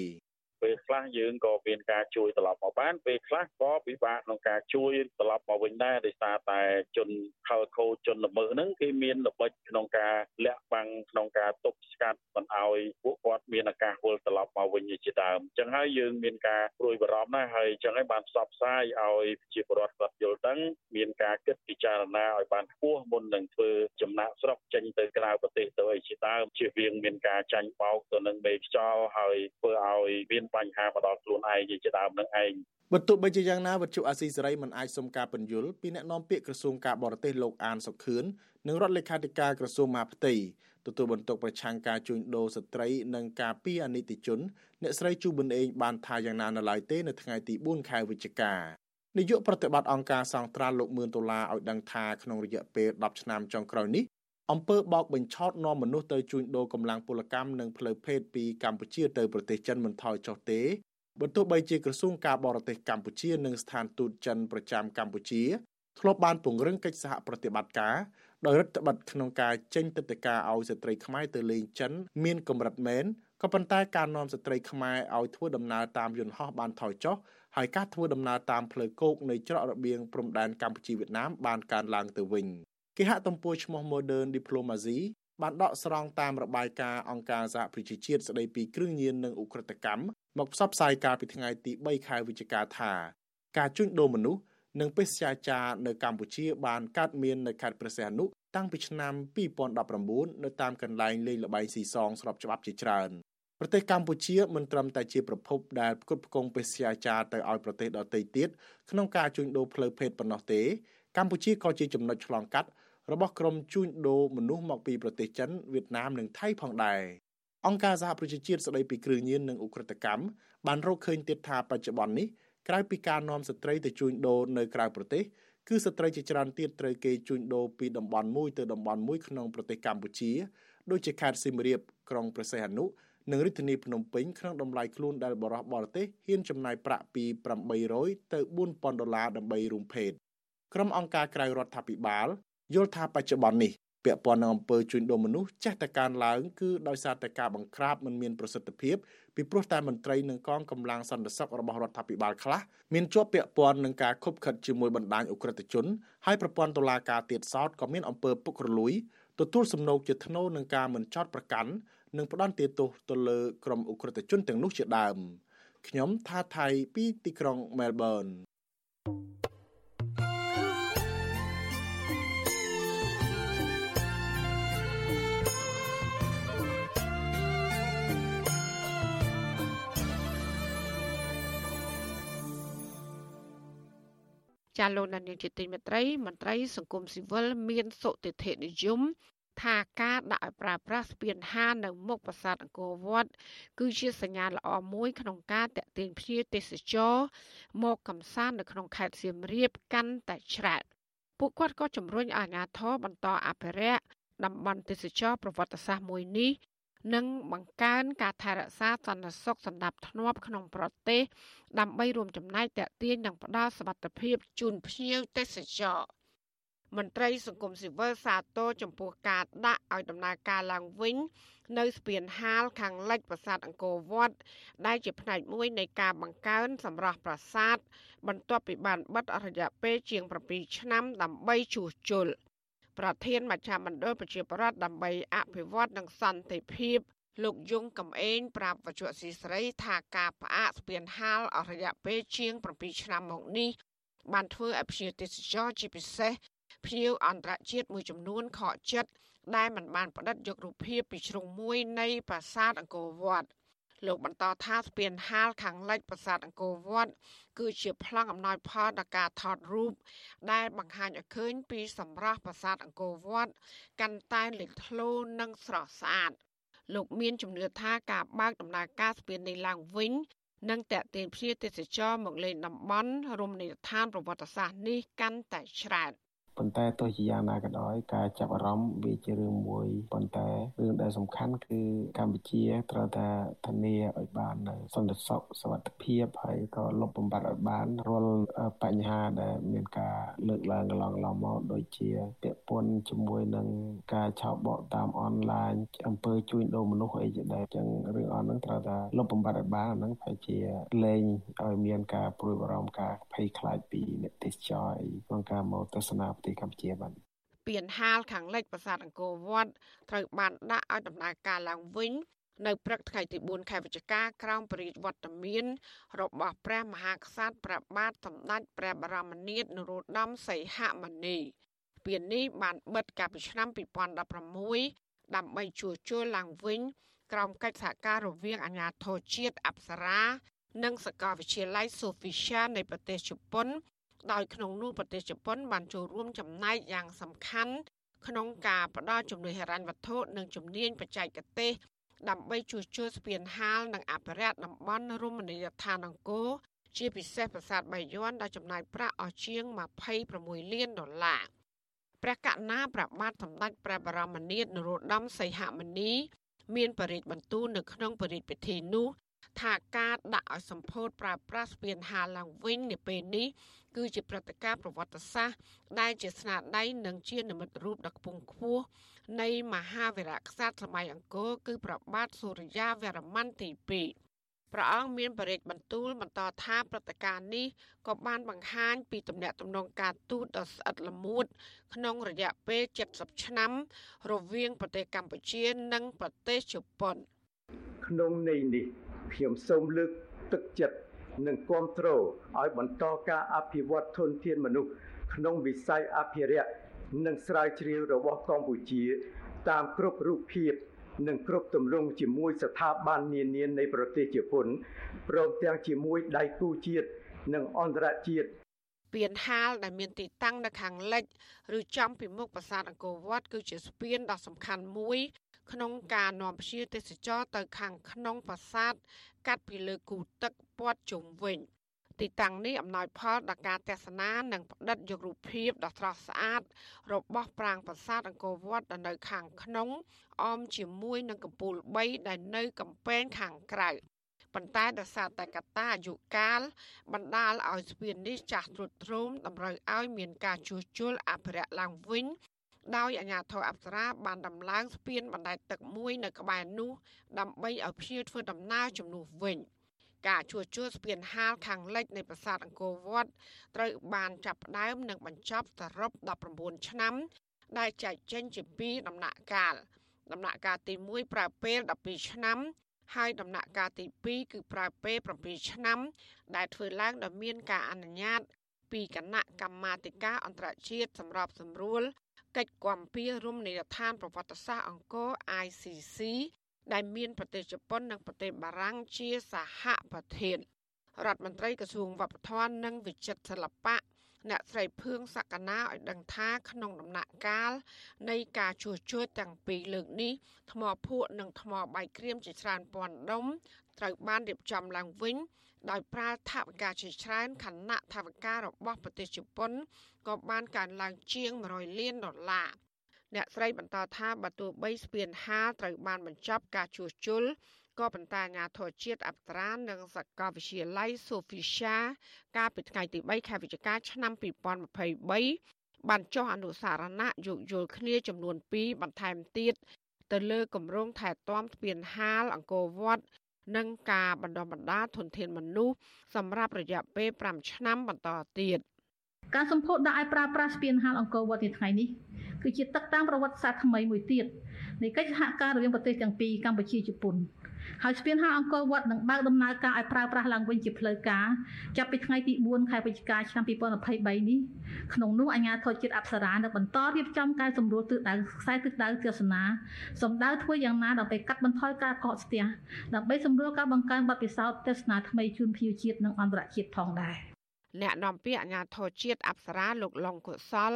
ពេលខ្លះយើងក៏មានការជួយត្រឡប់មកបានពេលខ្លះក៏ពិបាកក្នុងការជួយត្រឡប់មកវិញដែរដោយសារតែជនខលខូចជនល្មើសហ្នឹងគេមានល្បិចក្នុងការលាក់បាំងក្នុងការទប់ស្កាត់មិនឲ្យពួកគាត់មានឱកាសវិលត្រឡប់មកវិញជាដើមអញ្ចឹងហើយយើងមានការព្រួយបារម្ភណាស់ហើយអញ្ចឹងហើយបានផ្សព្វផ្សាយឲ្យប្រជាពលរដ្ឋគាត់យល់ដឹងមានការគិតពិចារណាឲ្យបានខ្ពស់មុននឹងធ្វើចំណាក់ស្រុកចេញទៅក្រៅប្រទេសទៅអីជាដើមជៀសវាងមានការចាញ់បោកទៅនឹងមេខ្យល់ហើយធ្វើឲ្យមានបញ្ហាមកដល់ខ្លួនឯងជាដើមនឹងឯងបើទោះបីជាយ៉ាងណាវត្ថុអាស៊ីសេរីមិនអាចសុំការពន្យល់ពីអ្នកនាំពាក្យក្រសួងការបរទេសលោកអានសុខឿននិងរដ្ឋលេខាធិការក្រសួងមហាផ្ទៃទទួលបន្ទុកប្រឆាំងការជួញដូរស្ត្រីនិងការពីអនិច្ចជនអ្នកស្រីជូប៊ុនអេងបានថាយ៉ាងណានៅឡើយទេនៅថ្ងៃទី4ខែវិច្ឆិកានាយកប្រតិបត្តិអង្គការសង្ត្រាល់លោកមឿនដុល្លារឲ្យដឹងថាក្នុងរយៈពេល10ឆ្នាំចុងក្រោយនេះ អំពើបោកបញ្ឆោតនាំមនុស្សទៅជួញដូរកម្លាំងពលកម្មនិងផ្លូវភេទពីកម្ពុជាទៅប្រទេសចិនមិនថយចុះទេបើទោះបីជាក្រសួងការបរទេសកម្ពុជានិងស្ថានទូតចិនប្រចាំកម្ពុជាធ្លាប់បានពង្រឹងកិច្ចសហប្រតិបត្តិការដោយរដ្ឋបတ်ក្នុងការចេញទឹកដីកាឲ្យស្ត្រីខ្មែរទៅលេងចិន មានកម្រិតមែនក៏ប៉ុន្តែការនាំស្ត្រីខ្មែរឲ្យធ្វើដំណើរតាមយន្តហោះបានថយចុះហើយការធ្វើដំណើរតាមផ្លូវគោកនៃច្រករបៀងព្រំដែនកម្ពុជាវៀតណាមបានកើនឡើងទៅវិញ គេហទំព័រឈ្មោះ Modern Diplomacy បានដកស្រង់តាមរបាយការណ៍អង្គការសហប្រជាជាតិស្តីពីគ្រឿងញៀននិងឧក្រិដ្ឋកម្មមកផ្សព្វផ្សាយកាលពីថ្ងៃទី3ខែវិច្ឆិកាថាការជួញដូរមនុស្សនិងបេសកចារនៅកម្ពុជាបានកើតមាននៅខេត្តព្រះសីហនុតាំងពីឆ្នាំ2019នៅតាមកន្លែងលេងល្បែងស៊ីសងស្របច្បាប់ជាច្រើនប្រទេសកម្ពុជាមិនត្រឹមតែជាប្រភពដែលផ្គត់ផ្គង់បេសកចារទៅឲ្យប្រទេសដទៃទៀតក្នុងការជួញដូរផ្លូវភេទប៉ុណ្ណោះទេកម្ពុជាក៏ជាចំណុចឆ្លងកាត់ របស់ក្រុមជួញដូរមនុស្សមកពីប្រទេសចិនវៀតណាមនិងថៃផងដែរអង្គការសហប្រជាជាតិស្តីពីគ្រឿងញៀននិងឧក្រិដ្ឋកម្មបានរកឃើញទៀតថាបច្ចុប្បន្ននេះក្រៅពីការនាំស្ត្រីទៅជួញដូរនៅក្រៅប្រទេសគឺស្ត្រីជាច្រើនទៀតត្រូវគេជួញដូរពីតំបន់មួយទៅតំបន់មួយក្នុងប្រទេសកម្ពុជាដូចជាខេត្តសៀមរាបក្រុងព្រះសីហនុនិងរាជធានីភ្នំពេញក្នុងតម្លៃខ្លួនដែលបរិះបរទេសហ៊ានចំណាយប្រាក់ពី800ទៅ4000ដុល្លារដើម្បីរួមភេទក្រុមអង្គការក្រៅរដ្ឋាភិបាល យល់ថាបច្ចុប្បន្ននេះពាក់ព័ន្ធនឹងអំពើជួញដូរមនុស្សចេះតែកើនឡើងគឺដោយសារតែការបង្ក្រាបមិនមានប្រសិទ្ធភាពពីព្រោះតែមន្ត្រីនិងកងកម្លាំងសន្តិសុខរបស់រដ្ឋាភិបាលខ្លះមានជាប់ពាក់ព័ន្ធនឹងការខុបខិតជាមួយបណ្ដាញអ ுக ្រិតជនហើយប្រព័ន្ធតុលាការទៀតសោតក៏មានអំពើពុករលួយទទួលសំណូកជាធ្នូនឹងការមិនចោតប្រកាន់និងផ្ដន្ទាទោសទៅលើក្រុមអ ுக ្រិតជនទាំងនោះជាដើមខ្ញុំថាថៃពីទីក្រុងមែលប៊ន ចាលោកនាយកជាទីមេត្រីមន្ត្រីសង្គមស៊ីវិលមានសុតិធិនិយមថាការដាក់ឲ្យប្រើប្រាស់ស្ពានហាននៅមុខប្រាសាទអង្គរវត្តគឺជាសញ្ញាល្អមួយក្នុងការតេទៀងភ្ញៀវទេសចរមកកំសាន្តនៅក្នុងខេត្តសៀមរាបកាន់តែច្រើនពួកគាត់ក៏ជំរុញអាជ្ញាធរបន្តអភិរក្សតំបន់ទេសចរប្រវត្តិសាស្ត្រមួយនេះ និងបង្កើនការថែរក្សាសន្តិសុខសណ្ដាប់ធ្នាប់ក្នុងប្រទេសដើម្បីរួមចំណែកតេទៀងនិងផ្ដល់សុវត្ថិភាពជូនភ្ញៀវទេសចរមន្ត្រីសង្គមស៊ីវិលសាទរចំពោះការដាក់ឲ្យដំណើរការឡើងវិញ នៅស្ពានហាលខាងលិចប្រាសាទអង្គរវត្តដែលជាផ្នែកមួយនៃការបង្កើនសម្រស់ប្រាសាទបន្ទាប់ពីបានបិទអរយៈពេលជាង7ឆ្នាំដើម្បីជួសជុល ប្រធានមជ្ឈមណ្ឌលប្រជាប្រដ្ឋដើម្បីអភិវឌ្ឍនិងសន្តិភាពលោកយងកំឯងប្រាប់វជ្ជស៊ីស្រីថាការផ្អាកស្ពានហាលអរយៈពេលជាង7ឆ្នាំមកនេះបានធ្វើឲ្យភ្ញៀវទេសចរជាពិសេសភ្ញៀវអន្តរជាតិមួយចំនួនខកចិត្តដែលមិនបានផ្តិតយករូបភាពពីជ្រុងមួយនៃប្រាសាទអង្គរវត្ត លោកបន្តថាស្ពានហាលខាងលិចប្រាសាទអង្គរវត្តគឺជាប្លង់អំណោយផលដល់ការថតរូបដែលបង្ហាញឲ្យឃើញពីសម្រស់ប្រាសាទអង្គរវត្តកាន់តែលេចធ្លោនិងស្រស់ស្អាតលោកមានជំនឿថាការបើកដំណើរការស្ពាននេះឡើងវិញនឹងតេទៀងភ្ញៀវទេសចរមកលេងតំបន់រមណីយដ្ឋានប្រវត្តិសាស្ត្រនេះកាន់តែច្រើន។ ប៉ុន្តែទោះជាយ៉ាងណាក៏ដោយការចាប់អារម្មណ៍វាជារឿងមួយប៉ុន្តែរឿងដែលសំខាន់គឺកម្ពុជាត្រូវតែធានាឲ្យបាននូវសន្តិសុខសុវត្ថិភាពហើយក៏លុបបំបាត់ឲ្យបានរាល់បញ្ហាដែលមានការលើកឡើងកន្លងឡមកដូចជាពាក់ព័ន្ធជាមួយនឹងការឆោបបកតាមអនឡាញអំពើជួញដូរមនុស្សអីជាដើមចឹងរឿងអស់ហ្នឹងត្រូវតែលុបបំបាត់ឲ្យបានហ្នឹងប្រហែលជាលែងឲ្យមានការព្រួយបារម្ភការភ័យខ្លាចពីអ្នកទេសចរក្នុងការមកទស្សនាប្រទេសកម្ពុជាបាទពៀនហាលខាងលិចប្រាសាទអង្គរវត្តត្រូវបានដាក់ឲ្យដំណើរការឡើងវិញនៅព្រឹកថ្ងៃទី4ខែវិច្ឆិកាក្រោមព្រះរាជវត្តមានរបស់ព្រះមហាក្សត្រព្រះបាទសម្ដេចព្រះបរមនាថនរោត្តមសីហមុនីពៀននេះបានបិទកាលពីឆ្នាំ2016ដើម្បីជួសជុលឡើងវិញក្រោមកិច្ចសហការរវាងអាជ្ញាធរជាតិអប្សរា និងសាកលវិទ្យាល័យ Sofia នៃប្រទេសជប៉ុន ដោយក្នុងនោះប្រទេសជប៉ុនបានចូលរួមចំណែកយ៉ាងសំខាន់ក្នុងការផ្តល់ជំនួយហិរញ្ញវត្ថុនិងជំនាញបច្ចេកទេសដើម្បីជួសជុលស្ពានហាលនិងអភិរក្សតំបន់រមណីយដ្ឋានអង្គរជាពិសេសប្រាសាទបាយ័នដែលចំណាយប្រាក់អស់ជាង26លានដុល្លារព្រះកណាប្របាទសម្ដេចព្រះបរមនាថនរោត្តមសីហមុនី មានបរិយាបន្ទូលនៅក្នុងបរិយាពិធីនោះ ថាការដាក់ឲ្យសម្ពោធប្រើប្រាស់ស្ពានហាលឡើងវិញនាពេលនេះគឺជាព្រឹត្តិការណ៍ប្រវត្តិសាស្ត្រដែលជាស្នាដៃនិងជានិមិត្តរូបដ៏ខ្ពង់ខ្ពស់នៃមហាវីរក្សត្រសម័យអង្គរគឺព្រះបាទសូរ្យាវរ្ម័នទី2ព្រះអង្គមានបរិយាបន្ទូលបន្តថាព្រឹត្តិការណ៍នេះក៏បានបង្ហាញពីទំនាក់ទំនងការទូតដ៏ស្អិតល្មួតក្នុងរយៈពេល70ឆ្នាំ រវាងប្រទេសកម្ពុជានិងប្រទេសជប៉ុនក្នុងន័យនេះ ខ្ញុំសូមលើកទឹកចិត្តនិងគ្រប់គ្រងឲ្យបន្តការអភិវឌ្ឍធនធានមនុស្សក្នុងវិស័យអភិរក្សនិងស្រាវជ្រាវរបស់កម្ពុជា តាមគ្រប់រូបភាពនិងគ្រប់ទម្រង់ជាមួយស្ថាប័ននានានៃប្រទេសជប៉ុនព្រមទាំងជាមួយដៃគូជាតិនិងអន្តរជាតិស្ពានហាលដែលមានទីតាំងនៅខាងលិច ឬចំពីមុខប្រាសាទអង្គរវត្តគឺជាស្ពានដ៏សំខាន់មួយ ក្នុងការនាំភ្ញៀវទេសចរទៅខាងក្នុងប្រាសាទកាត់ពីលើគូទឹកព័ទ្ធជុំវិញទីតាំងនេះអំណោយផលដល់ការទស្សនានិងផ្តិតយករូបភាពដ៏ស្រស់ស្អាត របស់ប្រាង្គប្រាសាទអង្គរវត្តដែលនៅខាងក្នុងអមជាមួយនឹងកំពូល3ដែលនៅកំពែងខាងក្រៅប៉ុន្តែដោយសារតែកត្តាអាយុកាលបណ្ដាលឲ្យស្ពាននេះចាស់ទ្រុឌទ្រោមតម្រូវឲ្យមានការជួសជុលអភិរក្សឡើងវិញ ដោយអាជ្ញាធរអប្សរាបានដំឡើងស្ពានបណ្ដែតទឹកមួយនៅក្បែរនោះដើម្បីឲ្យភ្ញៀវធ្វើដំណើរជំនួសវិញការជួសជុលស្ពានហាលខាងលិចនៃប្រាសាទអង្គរវត្តត្រូវបានចាប់ផ្ដើមនិងបញ្ចប់សរុប19ឆ្នាំ ដែលចែកចេញជាពីរដំណាក់កាល ដំណាក់កាលទី1ប្រើពេល12ឆ្នាំ ហើយដំណាក់កាលទី2គឺប្រើពេល7ឆ្នាំ ដែលធ្វើឡើងដោយមានការអនុញ្ញាត ពីគណៈកម្មាធិការអន្តរជាតិសម្របសម្រួល កិច្ចគាំពៀរមណីយដ្ឋានប្រវត្តិសាស្ត្រអង្គរ ICC ដែលមានប្រទេសជប៉ុននិងប្រទេសបារាំងជាសហប្រធានរដ្ឋមន្ត្រីក្រសួងវប្បធម៌និងវិចិត្រសិល្បៈអ្នកស្រីភឿងសក្កណាឲ្យដឹងថាក្នុងដំណាក់កាលនៃការជួសជុលទាំងពីរលើកនេះថ្មភក់និងថ្មបាយក្រៀមជាច្រើនពាន់ដុំត្រូវបានរៀបចំឡើងវិញ ដោយប្រើថវិកាជាច្រើនខណៈថវិការបស់ប្រទេសជប៉ុនក៏បានកើនឡើងជាង100លានដុល្លារអ្នកស្រីបន្តថាបើទោះបីស្ពានហាលត្រូវបានបញ្ចប់ការជួសជុលក៏ប៉ុន្តែអាជ្ញាធរជាតិអប្សរានិងសាកលវិទ្យាល័យ Sofia កាលពីថ្ងៃទី3ខែវិច្ឆិកាឆ្នាំ2023បានចុះអនុសារណៈយោគយល់គ្នាចំនួន2បន្ថែមទៀតទៅលើគម្រោងថែទាំស្ពានហាលអង្គរវត្ត និងការបណ្ដុះបណ្ដាលធនធានមនុស្សសម្រាប់រយៈពេល5ឆ្នាំបន្តទៀតការសម្ពោធដាក់ឲ្យប្រើប្រាស់ស្ពានហាលអង្គរវត្តនាថ្ងៃនេះគឺជាទឹកតាំងប្រវត្តិសាស្ត្រថ្មីមួយទៀតនៃកិច្ចសហការរវាងប្រទេសទាំងពីរកម្ពុជាជប៉ុន ហើយស្ពានហាលអង្គរវត្តនឹងបើកដំណើរការឲ្យប្រើប្រាស់ឡើងវិញជាផ្លូវការចាប់ពីថ្ងៃទី4ខែវិច្ឆិកាឆ្នាំ2023នេះក្នុងនោះអាជ្ញាធរជាតិអប្សរានឹងបន្តរៀបចំការសម្រួលទិសដៅខ្សែទិសដៅទស្សនាសម្ដៅធ្វើយ៉ាងណាដើម្បីកាត់បន្ថយការកកស្ទះដើម្បីសម្រួលការបង្កើនបទពិសោធន៍ទស្សនាថ្មីជូនភ្ញៀវជាតិនិងអន្តរជាតិផងដែរ។ អ្នកនាំពាក្យអាជ្ញាធរជាតិអប្សរាលោកឡុងកុសល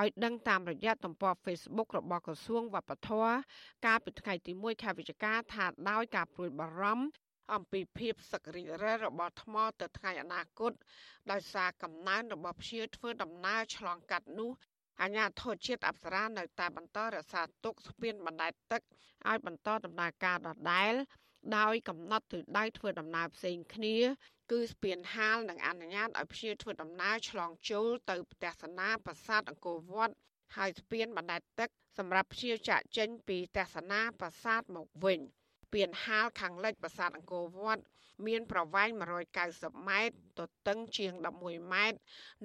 ឲ្យដឹងតាមរយៈទំព័រ Facebook របស់ក្រសួងវប្បធម៌កាលពីថ្ងៃទី1ខែវិច្ឆិកាថាដោយការព្រួយបារម្ភអំពីភាពសក្តិរិះរបស់ថ្មទៅថ្ងៃអនាគតដោយសារកំណើនរបស់ភ្ញៀវធ្វើដំណើរឆ្លងកាត់នោះអាញាធរជាតិអប្សរានៅតែបន្តរក្សាទុកស្ពានបណ្ដែតទឹកឲ្យបន្តដំណើរការដដែលដោយកំណត់ទិសដៅធ្វើដំណើរផ្សេងគ្នា គឺស្ពានហាលនឹងអនុញ្ញាតឲ្យភ្ញៀវធ្វើដំណើរឆ្លងចូលទៅផ្ទះសនាប្រាសាទអង្គរវត្តហើយស្ពានបណ្ដែតទឹកសម្រាប់ភ្ញៀវចាក់ចេញពីទស្សនាប្រាសាទមកវិញស្ពានហាលខាងលិចប្រាសាទអង្គរវត្តមានប្រវែង190ម៉ែត្រទទឹងជាង11ម៉ែត្រ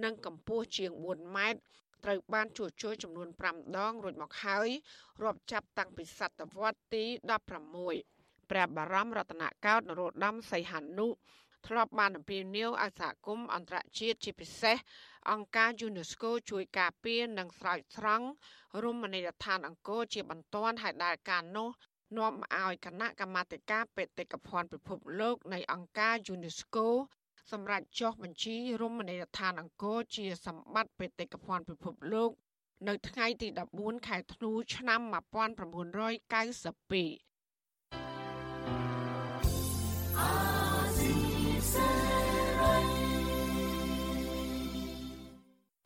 និងកម្ពស់ជាង4ម៉ែត្រត្រូវបានជួសជុលចំនួន5ដងរួចមកហើយរាប់ចាប់តាំងពីសតវត្សទី16ព្រះបរមរតនកោដ្ឋនរោត្តមសីហនុ ធ្លាប់បានអំពាវនាវឲ្យសហគមន៍អន្តរជាតិជាពិសេសអង្គការ UNESCO ជួយការពារនិងស្រោចស្រង់រមណីយដ្ឋានអង្គរជាបន្ទាន់ហើយដែលការនោះនាំឲ្យគណៈកម្មាធិការបេតិកភណ្ឌពិភពលោកនៃអង្គការ UNESCO សម្រាប់ចុះបញ្ជីរមណីយដ្ឋានអង្គរជាសម្បត្តិបេតិកភណ្ឌពិភពលោក នៅថ្ងៃទី14ខែធ្នូឆ្នាំ1992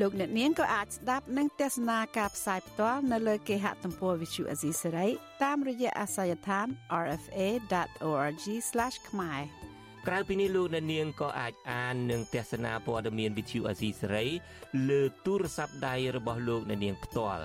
លោកអ្នកនាងក៏អាចស្ដាប់និងទស្សនាការផ្សាយផ្ទាល់នៅលើគេហទំព័រ Visual Asia សេរីតាមរយៈអាសយដ្ឋាន rfa.org/ ខ្មែរក្រៅពីនេះលោកអ្នកនាងក៏អាចអាននិងទស្សនាព័ត៌មាន Visual Asia សេរីលើទូរស័ព្ទដៃរបស់លោកអ្នកនាងផ្ទាល់